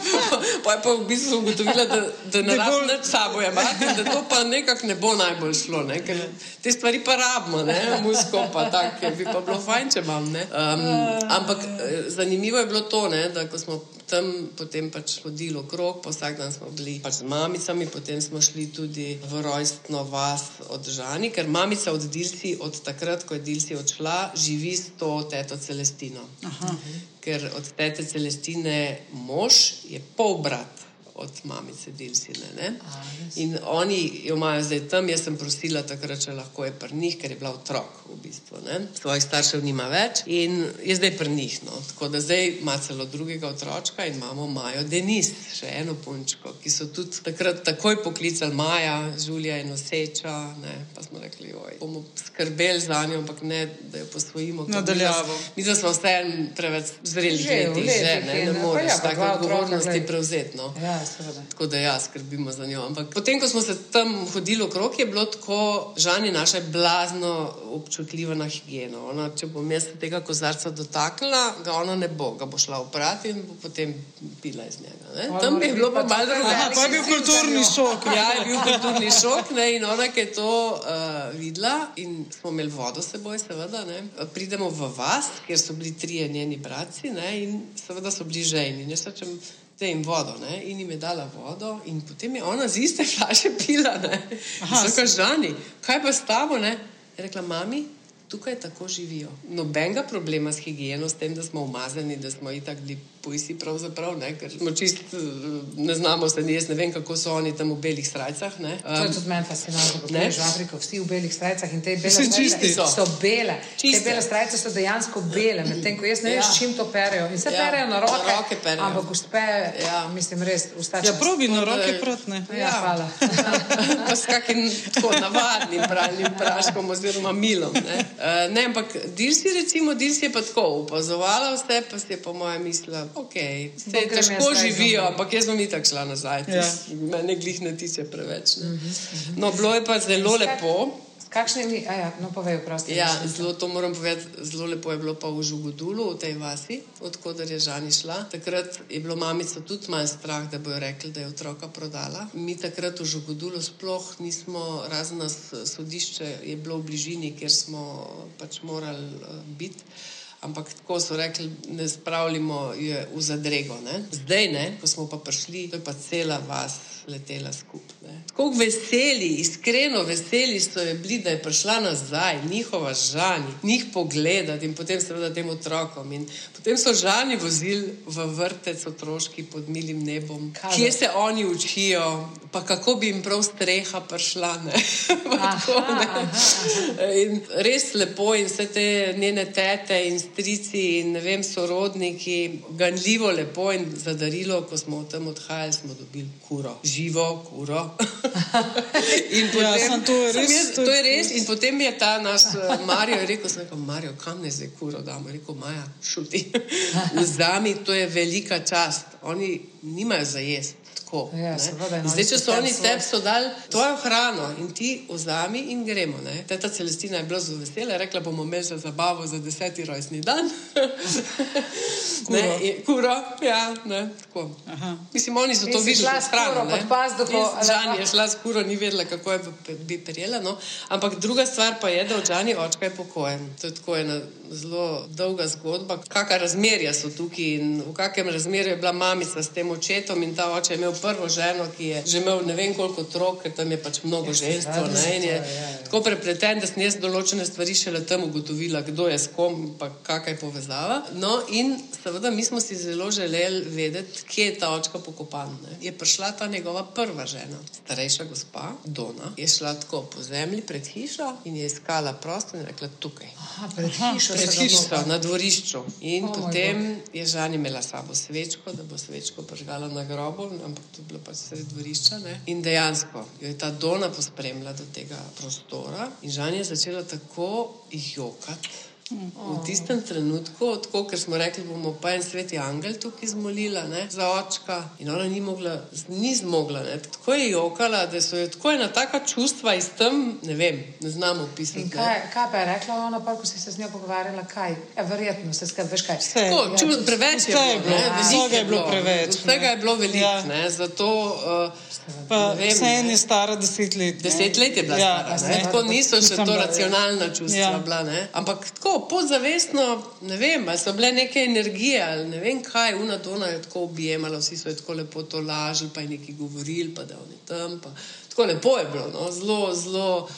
pa je pa v bistvu ugotovila, da, da ne rabimo več sabo imati, da to pa nekako ne bo najbolj šlo, ne? ker te stvari pa rabimo, ne, musko pa tako, bi pa bilo fajn, če imam. Um, ampak eh, zanimivo je bilo to, ne, da ko smo tam potem pač hodili okrog, pa vsak dan smo bili pač z mamicami, potem smo šli tudi v rojstno vas od Žani, ker mamica od Dilsi, od takrat, ko je Dilsi odšla, živi s to teto Celestino. Aha. Ker od tete Celestine mož je pol brat od mamice Dilsine. In oni jo imajo zdaj tam, jaz sem prosila takrat, če lahko je pri njih, ker je bila otrok v bistvu. Ne? Svojih staršev nima več in je zdaj pri njih. No? Tako da zdaj ima celo drugega otročka in imamo Majo Denis, še eno punčko, ki so tudi takrat takoj poklicali Maja, Žulija in Oseča. Ne? Pa smo rekli, oj, bomo skrbeli za njo, ampak ne, da jo posvojimo. Nadaljavo. Mi smo vse preveč zreli leti, že ne, ne moreš ja, take odgovornosti prevzeti. No? Ja. Tako da ja, skrbimo za njo. Ampak potem, ko smo se tam hodili okrog, je bilo tako, žal je naša blazno občutljiva na higieno. Ona, če bom jaz tega kozarca dotaknila, ga ona ne bo, ga bo šla oprati in bo potem pila iz njega. Ne? Tam bi bilo pa malo drugače. Pa je bil kulturni šok. Ja, je bil kulturni šok. Ne? In ona, ki je to uh, videla, in smo imeli vodo s seboj, seveda, ne? pridemo v vas, kjer so bili trije njeni bratci ne? in seveda so bili ženi te jim vodo ne? in jim je dala vodo, in potem je ona z iste flaše pila. Zakaj žani, kaj pa s tabo? Ne? Je rekla, mami, tukaj tako živijo. Nobenega problema s higieno, s tem, da smo umazani, da smo itak bili pojsi, pravzaprav, ne, ker smo čist, ne znamo se, jaz ne vem, kako so oni tam v belih strajcah. Um, to je tudi meni fascinantno, kako je v Afriki, vsi v belih strajcah in te bele strajce so, so bele. Čiste. Te bele strajce so dejansko bele, medtem ko jaz ne vem, ja. s čim to perejo. In se ja. perejo na roke, na roke perejo. ampak uspe, ja. mislim, res ustači. Ja, probi na roke protne. Ja, ja, hvala. pa s kakim tako navadnim pralnim praškom oziroma milom. Ne, uh, ne ampak Dilsi, recimo, Dilsi je pa tako opazovala vse, pa si je po mojem mislila, Okay. Je težko živijo, ampak jaz bom itak šla nazaj. Ja. Me ne glih ne tiče preveč. Ne. Uh -huh, uh -huh. No, bilo je pa zelo lepo. Kakšnimi, ja, no, povejo prosti. Ja, zelo to moram povedati, zelo lepo je bilo pa v Žugodulu, v tej vasi, odkudar je Žani šla. Takrat je bilo mamico tudi manj strah, da bojo rekli, da je otroka prodala. Mi takrat v Žugodulu sploh nismo, razen nas sodišče je bilo v bližini, kjer smo pač morali uh, biti. Ampak tako so rekli, ne spravljamo je v zadrego. Ne? Zdaj, ne, ko smo pa prišli, to je pa cela vas letela skupaj. Tako veseli, iskreno veseli so bili, da je prišla nazaj, njihova žanja, njih pogledati in potem seveda tem otrokom. In potem so žani vozili v vrtec otroški pod milim nebom, Kaj kje se oni učijo, pa kako bi jim prav streha prišla. aha, aha, aha. In res lepo in vse te njene tete in strici in ne vem, sorodniki, ganljivo lepo in zadarilo, ko smo tam odhajali, smo dobili kuro živo kuro. ja, potem, ja, to, je res, jaz, to je res. In potem je ta naš uh, Marijo rekel: rekel Marijo, kam ne zdaj kuro damo? Rekel Maja, šuti. Vzami, to je velika čast. Oni nimajo za jesti tako. Ja, seveda, no, Zdaj, če so oni tebi so dali tvojo hrano in ti vzami in gremo. Ne? Teta Celestina je bila zelo vesela, rekla bomo imeli za zabavo za deseti rojstni dan. kuro. Ne, kuro, ja, ne, Mislim, oni so to videli s hrano. Žan je šla s kuro, ni vedela, kako je bi prijela. No? Ampak druga stvar pa je, da od Žani očka je pokojen. To je tako ena zelo dolga zgodba. Kakšna razmerja so tukaj in v kakšnem razmerju je bila mamica s tem očetom in ta oče je imel prvo ženo, ki je že imel ne vem koliko otrok, ker tam je pač mnogo ja, žensk. Ja, ja, tako prepleten, da sem jaz določene stvari šele tam ugotovila, kdo je s kom in kakšna je povezava. No, in seveda mi smo si zelo želeli vedeti, kje je ta očka pokopan. Ne. Je prišla ta njegova prva žena, starejša gospa Dona, je šla tako po zemlji pred hišo in je iskala prostor in rekla: tukaj. Aha, pred hišo, pred hišo na dvorišču. In oh potem je Žan imela sabo svečko, da bo svečko pržgala na grobu, ampak to je bilo pač sred dvorišča. Ne? In dejansko jo je ta Dona pospremila do tega prostora in Žan je začela tako jokati. V tistem trenutku, tako, ker smo rekli, bomo pa en sveti angel tukaj zmolila ne, za očka, in ona ni, mogla, ni zmogla. Ne. Tako je jokala, da so jo tako ena taka čustva iz tam, ne vem, ne znamo opisati. Kaj, kaj pa je rekla ona, pa, ko si se z njo pogovarjala? Kaj? E, verjetno se skaj, veš kaj. Vse, tako, ja, ču, preveč je bilo, vsega je bilo preveč. Vsega je bilo veliko, ja. zato. Uh, Vse en je stara deset let. Deset let je bila ja, stara. Tako niso še to racionalna čustva. Ja. Bila, Ampak tako podzavestno, ne vem, ali so bile neke energije ali ne vem kaj, una dona je tako objemala, vsi so jo tako lepo to lažili, pa je neki govorili, pa da oni tam. Pa. Tako lepo je bilo, no? zelo, zelo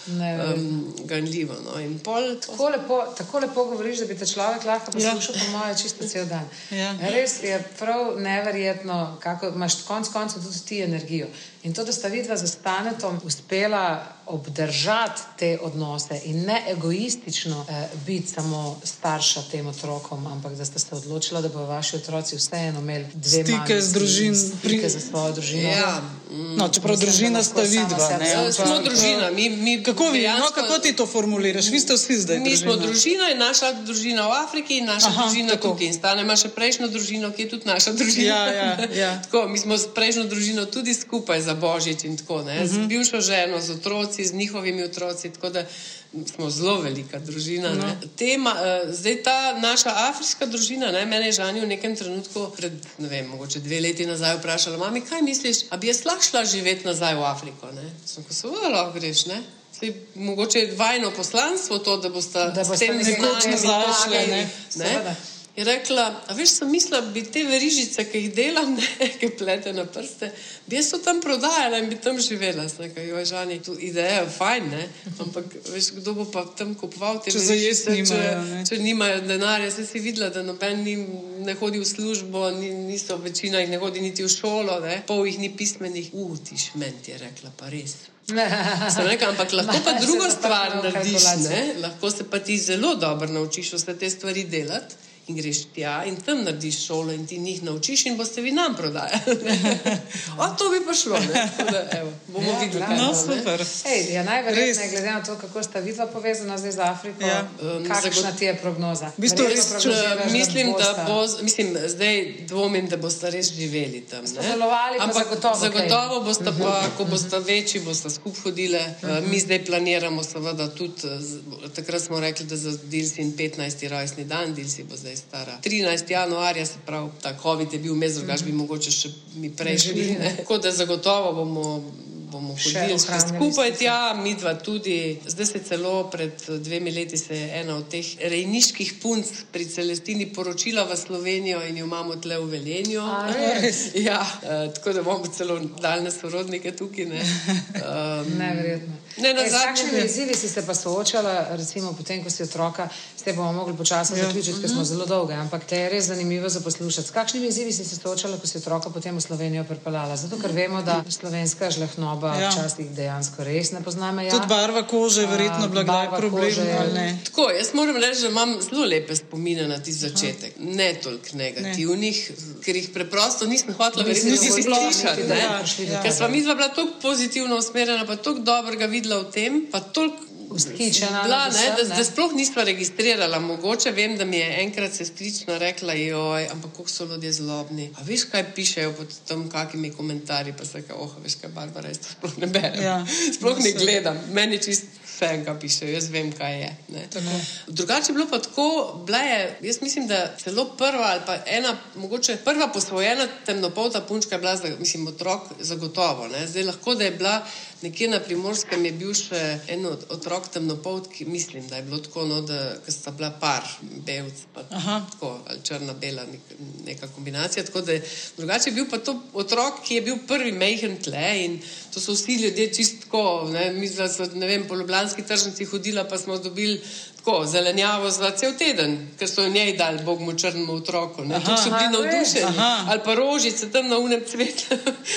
um, ganljivo. No? Pol, tako, lepo, tako lepo govoriš, da bi te človek lahko ja. poslušal, ja. po mojem, čisto cel dan. Ja. Res je prav neverjetno, kako imaš konec koncev tudi ti energijo. In to, da sta vidva za stanetom uspela obdržati te odnose in ne egoistično eh, biti samo starša tem otrokom, ampak da ste se odločili, da bodo vaši otroci vseeno imeli dve stike z družino, stike za svojo družino. Ja. No, čeprav družina sta vidva. Ne, smo družina. Mi, mi kako, vi, no, kako ti to formuliraš? Vi ste vsi zdaj. Mi družina. smo družina in naša družina v Afriki in naša Aha, družina tako. tukaj. In stane ima še prejšnjo družino, ki je tudi naša družina. Ja, ja, ja. tako, mi smo s prejšnjo družino tudi skupaj za božič in tako. -huh. Z mhm. bivšo ženo, z otroci, z njihovimi otroci. Tako da smo zelo velika družina. No. Tema, uh, zdaj ta naša afriška družina, ne, mene je žanje v nekem trenutku, pred ne vem, mogoče dve leti nazaj, vprašala: Mami, kaj misliš, a bi jaz lahko šla živeti nazaj v Afriko? Ne? Sem ko se vrla, greš. Ne? Sej, mogoče je dvajno poslanstvo to, da boste s tem nekoč nazaj šli. Je rekla, a veš, sem mislila, bi te verižice, ki jih delam, ne, ki plete na prste, bi jaz to tam prodajala in bi tam živela. Nekaj, joj, žani, tu ideja je fajn, ne? ampak veš, kdo bo pa tam kupoval te verižice, če, če nimajo denarja. Jaz si videla, da noben ni, ne hodi v službo, ni, niso večina jih ne hodi niti v šolo, ne? pol jih ni pismenih. Utiš, meni je rekla, pa res. Rekla, ampak lahko pa drugo stvar narediš. Lahko se pa ti zelo dobro naučiš vse te stvari delati in greš tja in tam narediš šolo in ti njih naučiš in boste vi nam prodajali. o, to bi pa šlo, ne? Da, evo, bomo ja, videli. No, super. Ej, ja, najverjetneje, glede na to, kako sta vidva povezana zdaj z Afriko, ja. um, kakšna ti je prognoza? V bistvu, res, mislim, da, da bo, mislim, zdaj dvomim, da boste res živeli tam. Sodelovali, ampak zagotovo, zagotovo boste pa, uh mhm. -huh. ko boste večji, boste skupaj hodili. Uh -huh. Mi zdaj planiramo, seveda, tudi takrat smo rekli, da za Dilsi in 15. rojstni dan, Dilsi bo zdaj stara 13. januarja, se pravi, ta COVID je bil vmes, drugač bi mogoče še mi prejšli. Tako da zagotovo bomo bomo hodili skupaj tja, mi dva tudi. Zdaj se celo pred dvemi leti se je ena od teh rejniških punc pri Celestini poročila v Slovenijo in jo imamo tle v Velenju. ja, uh, tako da bomo celo daljne sorodnike tukaj. Ne? Um, Neverjetno. Ne, na zadnje. S kakšnimi izzivi si se pa soočala, recimo potem, ko si otroka, s te bomo mogli počasi ja. zaključiti, ker smo mhm. zelo dolge, ampak te je res zanimivo za poslušati. S kakšnimi izzivi si se soočala, ko si otroka potem v Slovenijo pripeljala? Zato, ker vemo, da slovenska žlehnoba ja. včasih dejansko res ne poznamo. Ja. Tudi barva kože je verjetno bila problem. Tako, jaz moram reči, da imam zelo lepe spomine na ti začetek. Aha. Ne toliko negativnih, ne. ker jih preprosto nisem hotela verjeti, da si slišala. Ja, ker sva mi dva bila tako pozitivno usmerjena, pa tako dobrega videla videla v tem, pa toliko. Vzhičena, bila, ne, da, da sploh nismo registrirali. Mogoče vem, da mi je enkrat sestrična rekla, joj, ampak kako so ljudje zlobni. A veš, kaj pišejo pod tam, kakimi komentarji, pa se kaj, oh, veš, kaj Barbara, jaz to sploh ne berem. Ja, sploh ne gledam, meni čist kaj pišejo, jaz vem, kaj je. Drugače je bilo pa tako, je, jaz mislim, da celo prva ali pa ena, mogoče prva posvojena temnopolta punčka je bila, mislim, otrok zagotovo. Ne. Zdaj lahko, da je bila nekje na primorskem je bil še en otrok temnopolt, ki mislim, da je bilo tako, no, da sta bila par, belc, pa tako, ali črna, bela, nek, neka kombinacija. Da, drugače je bil pa to otrok, ki je bil prvi mehen tle in to so vsi ljudje čistko, ne, mi smo, ne vem, po ljubljanski tržnici hodila, pa smo dobili tako, zelenjavo za cel teden, ker so njej dali Bogu črnemu otroku. Tu so bili navdušeni. Ali pa rožice tam na unem cvetu.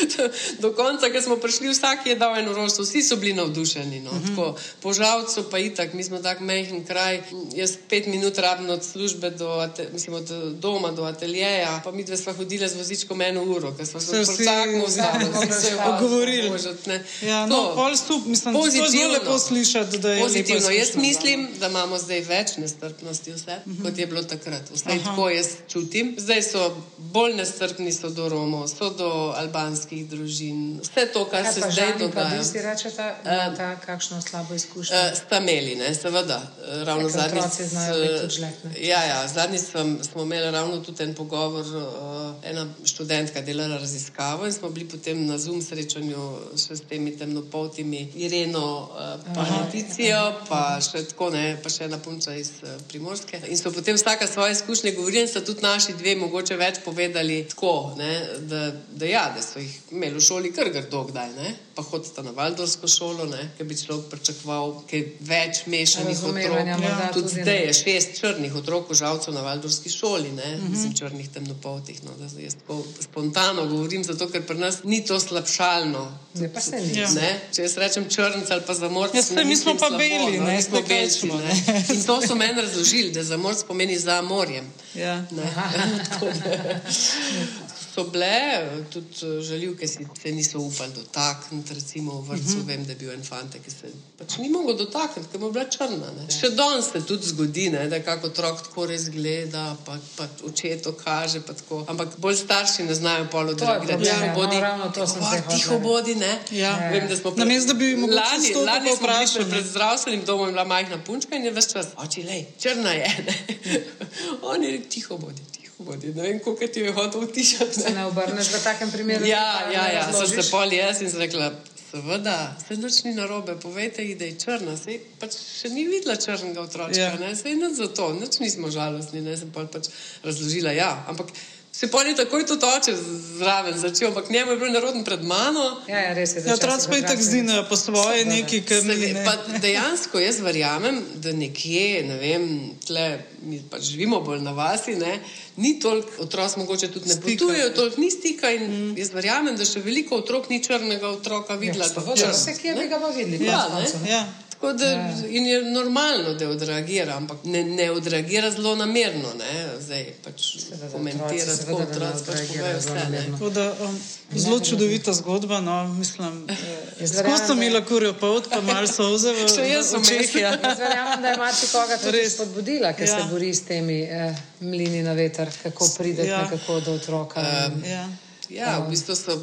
Do konca, ker smo prišli, vsak je dal eno rožico, vsi so bili navdušeni. No. Tako, po žalcu pa itak, mi smo tak mehen kraj. Jaz pet minut rabim od službe do, mislim, od doma do ateljeja, pa mi dve sva hodila z vozičkom eno uro, ker smo se vsakmo da se je pogovorili. Ja, no, pol stup, mislim, je to zelo lepo slišati, da je pozitivno. Jaz mislim, da imamo zdaj več nestrpnosti, vse, uh -huh. kot je bilo takrat. Vse tako jaz čutim. Zdaj so bolj nestrpni so do Romov, so do albanskih družin. Vse to, kar Kaj se zdaj dogaja. Kaj si rečete, da ima kakšno slabo izkušnjo? Uh, sta imeli, ne, seveda. Ravno zadnji. Ja, ja, zadnji sem, smo imeli ravno tudi en pogovor. Uh, ena študentka delala raziskavo in smo bili potem na Zoom srečanju še s temi temnopoltimi Ireno, uh, pa Leticijo, pa še tako ne, pa še ena punca iz uh, Primorske. In so potem vsaka svoje izkušnje govorili, in so tudi naši dve mogoče več povedali tako, ne, da, da, ja, da so jih imeli v šoli kar grdo kdaj, ne, pa hodita na Valdorsko šolo, ker bi človek pričakoval kaj več mešanih otrok. Ja. Tudi zdaj je šest črnih otrok, žalcev na Valdorski šoli, ne, uh mhm. -huh. mislim, črnih temnopoltih. No, jaz tako spontano govorim, zato ker pri nas ni to slabšalno. Ne, pa se ni. Ja. Če jaz rečem črnc ali pa zamorc, ja, mi smo pa slabo, beli, no, ne, smo belci. In to so meni razložili, da zamorc pomeni za morjem. Ja. so bile tudi eh, želivke, ki se niso upali dotakniti. Recimo v vrtu uh -huh. vem, da je bil en fant, ki se pač ni mogel dotakniti, ker mu je bila črna. Ne. Še danes se tudi zgodi, ne, da je kako otrok tako res gleda, pa, pa oče to kaže. Ampak bolj starši ne znajo polo, da gre za tiho bodi. Tiho bodi, ne. Ja. Vem, da smo pred, da bi lani, lani smo bili pred zdravstvenim domom in bila majhna punčka in je več čas. Oči, lej, črna je. On je tiho bodi. Tiho. Vodi. Ne vem, kako ti je hotel utišati. Se ne obrneš v takem primeru? Ja, ja, ja. sem se pol jaz in rekla. Seveda, se noč ni na robe, povejte ji, da je črna. Sej, pač še ni videla črnega otroka, ja. ne se je zato, noč nismo žalostni, ne sem pač razložila. Ja, ampak Se pa ni takoj to toče zraven začel, ampak njemu je bil naroden pred mano. Ja, ja res je. Ja, otroci pa je tako zdijo po svoje neki, kar mi ne. Dejansko jaz verjamem, da nekje, ne vem, tle mi pač živimo bolj na vasi, ne, ni toliko otrok, mogoče tudi ne potujejo, toliko ni stika in mm. jaz verjamem, da še veliko otrok ni črnega otroka videla. Ja, vse, kje bi ga pa videli. Ja, ja. Da, ja. In je normalno, da odreagira, ampak ne, ne odreagira zelo namerno. Zdaj pač komentira tako, otroci pač povejo vse. Da, um, zelo čudovita zgodba. No, mislim, eh, Zelo sem imela kurijo pot, pa malo soze v. Jaz sem čehija. Verjamem, da je marsikoga tudi spodbudila, ker ja. se bori s temi eh, mlini na veter, kako pride ja. do otroka. Um, ja. Ja, v bistvu so,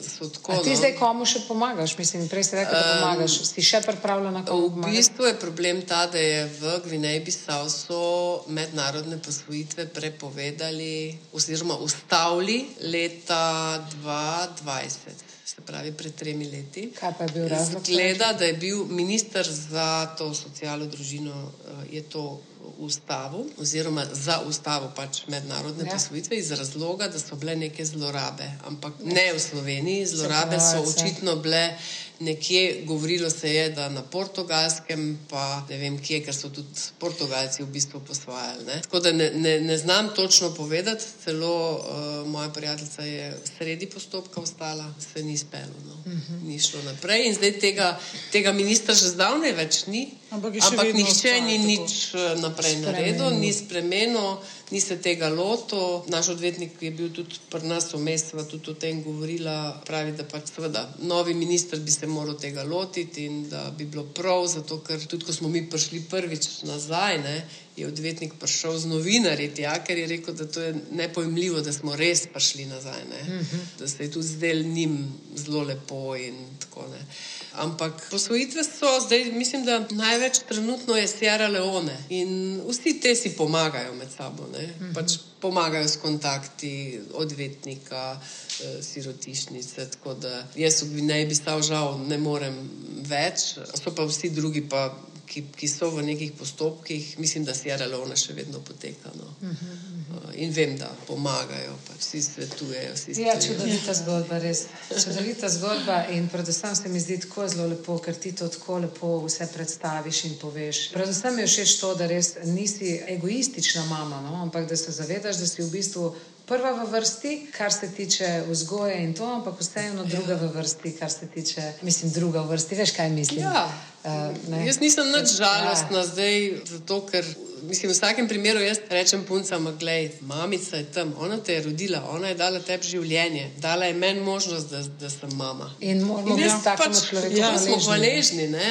so tako. A ti no. zdaj komu še pomagaš? Mislim, prej si rekel, da pomagaš. Um, si še pripravljen na to? V bistvu je problem ta, da je v Gvineji Bisao so mednarodne posvojitve prepovedali oziroma ustavili leta 2020. Se pravi, pred tremi leti. Kaj pa je bil razlog? Zgleda, da je bil minister za to socialno družino, eh, je to ustavo, oziroma za ustavo pač mednarodne ja. posvojitve, iz razloga, da so bile neke zlorabe. Ampak ne v Sloveniji, zlorabe so očitno bile nekje govorilo se je, da na portugalskem, pa ne vem kje, ker so tudi portugalci v bistvu posvajali. Ne? Tako da ne, ne, ne znam točno povedati, celo uh, moja prijateljica je sredi postopka ostala, se ni spelo, no? uh mhm. -huh. ni šlo naprej in zdaj tega, tega ministra že zdavne več ni. Ampak, ampak nihče ni nič eh, naprej naredil, ni spremenil ni se tega lotil. Naš odvetnik je bil tudi pri nas vmes, sva tudi o tem govorila. Pravi, da pač seveda novi minister bi se moral tega lotiti in da bi bilo prav, zato ker tudi ko smo mi prišli prvič nazaj, ne, je odvetnik prišel z novinarji, tja, ker je rekel, da to je nepojmljivo, da smo res prišli nazaj, uh mhm. -huh. da se je tudi zdel njim zelo lepo in tako naprej. Ampak posvojitve so zdaj, mislim, da največ trenutno je Sierra Leone in vsi te si pomagajo med sabo. Uh mhm. -huh. pač pomagajo s kontakti odvetnika, eh, sirotišnice. Tako da jaz v Gvineji bi stal žal, ne morem več, so pa vsi drugi pa ki, ki so v nekih postopkih, mislim, da Sierra Leone še vedno poteka. No. Uh -huh, uh -huh. In vem, da pomagajo, pa vsi svetujejo. Vsi ja, čudovita zgodba, res. Čudovita zgodba in predvsem se mi zdi tako zelo lepo, ker ti to tako lepo vse predstaviš in poveš. Predvsem mi je všeč to, da res nisi egoistična mama, no? ampak da se zavedaš, da si v bistvu prva v vrsti, kar se tiče vzgoje in to, ampak vseeno druga v vrsti, kar se tiče, mislim, druga v vrsti. Veš, kaj mislim? Ja. Uh, Jaz nisem nič žalostna ja. zdaj, zato ker mislim, v vsakem primeru jaz rečem puncam, gledaj, mamica je tam, ona te je rodila, ona je dala tebi življenje, dala je meni možnost, da, da sem mama. In moramo biti tako pač, človeku. Ja, smo hvaležni. Ne?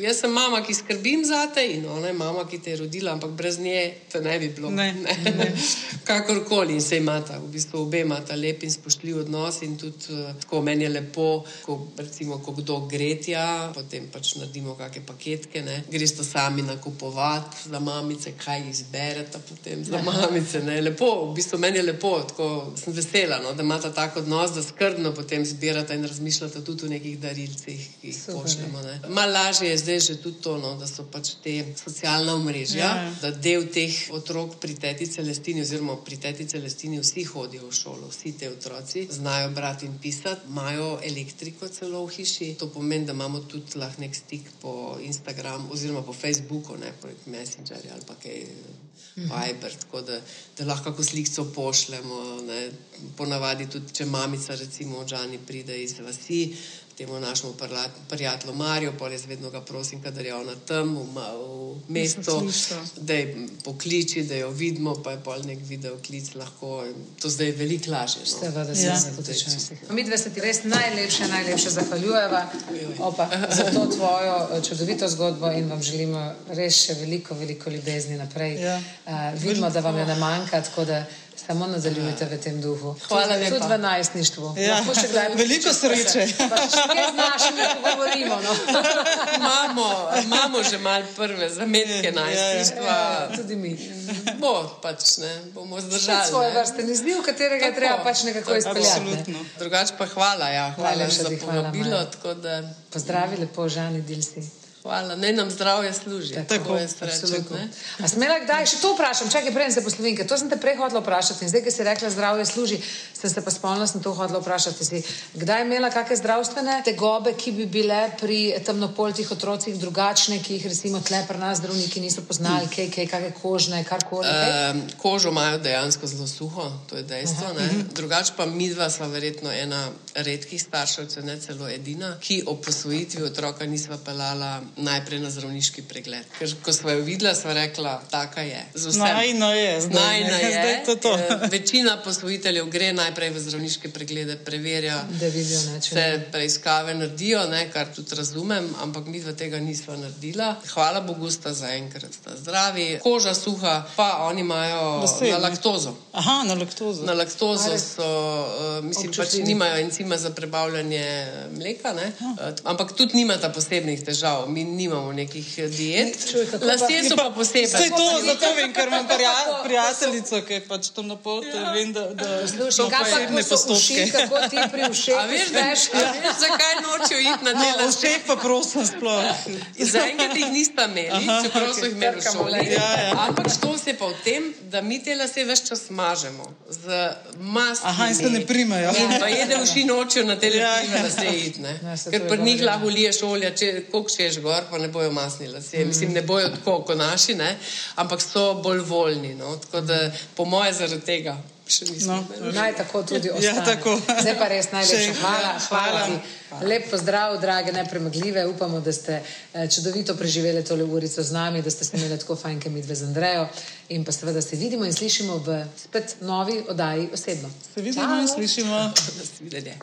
Jaz sem mama, ki skrbim za te in ona je mama, ki te je rodila, ampak brez nje te ne bi bilo. Ne. Ne. Ne. Kakorkoli in se imata, v bistvu obe imata lep in spoštljiv odnos in tudi uh, tako meni je lepo, ko, recimo, ko kdo gre tja, potem pač naredimo kakšne paketke, greš to sami nakupovati za mamice mamice, kaj izberete potem za mamice. Ne? Lepo, v bistvu meni je lepo, tako sem vesela, no? da imate tako odnos, da skrbno potem zbirate in razmišljate tudi o nekih darilcih, ki jih pošljemo. Malo lažje je zdaj že tudi to, no? da so pač te socialna omrežja, ja, ja. da del teh otrok pri teti Celestini, oziroma pri teti Celestini, vsi hodijo v šolo, vsi ti otroci znajo brati in pisati, imajo elektriko celo v hiši. To pomeni, da imamo tudi lahko nek stik po Instagramu oziroma po Facebooku, ne po Messengerju ali pa kaj Viber, tako da, da lahko kako sliko pošljemo. Ne. Ponavadi tudi, če mamica, recimo, od Žani pride iz vasi, temu našemu prijatelju Marijo, pa res vedno ga prosim, da je ona tam v, v mestu, da je pokliči, da jo vidimo, pa je pol nek video klic lahko. To zdaj je veliko lažje. No. Seveda, se ja. zavedam. Mi dve se ti res najlepše, najlepše zahvaljujeva Opa, za to tvojo eh, čudovito zgodbo in vam želimo res še veliko, veliko ljubezni naprej. Ja. Uh, vidimo, da vam je ne manjka. Samo nadaljujte v tem duhu. Hvala lepa. Tudi v najstništvu. Ja. Veliko sreče. Z našimi govorimo. No. Imamo, imamo že mal prve zametke ja, najstništva. Ja, ja. Tudi mi. Bo, pač, ne, bomo zdržali. Svoje vrste ni zdiv, katerega Tako. treba pač nekako izpeljati. Drugač pa hvala, ja. hvala za povabilo. Pozdravi lepo, Žani Dilsi. Hvala, naj nam zdravje služi. Tako je, absolutno. Smela kdaj še to vprašam? Čakaj, prej se poslovinke. To sem te prej hodila vprašati in zdaj, ki si rekla, zdravje služi, sem se pa spomnila, sem to hodila vprašati. Si. Kdaj je imela kakšne zdravstvene tegobe, ki bi bile pri temnopoltih otrocih drugačne, ki jih recimo tle pri nas zdravniki niso poznali, kaj, kaj, kakšne kožne, karkoli? Um, kožo imajo dejansko zelo suho, to je dejstvo. Mhm. Drugač pa mi dva sva verjetno ena redkih staršev, če ne celo edina, ki o posvojitvi otroka nisva pelala najprej na zdravniški pregled. Ker ko smo jo videla, smo rekla, taka je. Najna je, zdaj, Najna je. zdaj to to. Eh, Večina posvojiteljev gre najprej v zdravniške preglede, preverja, Da vidijo, ne, če se ne. preiskave naredijo, ne, kar tudi razumem, ampak mi tega nismo naredila. Hvala Bogu, sta zaenkrat sta zdravi. Koža suha, pa oni imajo ne? na laktozo. Aha, na laktozo. Na laktozo A, res? so, uh, mislim, pač Občutljivi. nimajo encima za prebavljanje mleka, ne? uh, ampak tudi nimata posebnih težav. Mi nimamo nekih eh, diet. Lasje so pa posebej. Vse to, zato vem, ker imam prija, prijateljico, ki je pač tam na poti. Ja. Vem, da, da Slušaj, pa posebne so uši, postopke. kako ti pri ušeh A veš, da, veš, zakaj nočejo iti na No, delo? vseh pa prosim sploh. Zaenkrat jih nista imeli, čeprav so jih imeli v šoli. Ja, ja. Ampak to se pa v tem, da mi te lase več čas mažemo z mastmi. Aha, in se ne primejo. In pa jede uši nočijo na te Ja, lase, ja. iti. Ja, to Ker pri njih lahko liješ olja, če koliko češ gor, pa ne bojo masni lase. Mislim, ne bojo tako kot naši, ne? ampak so bolj voljni. No? Tako da po moje zaradi tega. No. Naj tako tudi Ja, ostane. tako. Zdaj pa res najlepša hvala. Hvala hvala. ti. Lep pozdrav, drage nepremagljive. Upamo, da ste eh, čudovito preživeli tole urico z nami, da ste se imeli tako fajn, kot mi dve z Andrejo. In pa seveda se vidimo in slišimo v spet novi oddaji osebno. Se vidimo in Ciao. slišimo. Nasvidenje.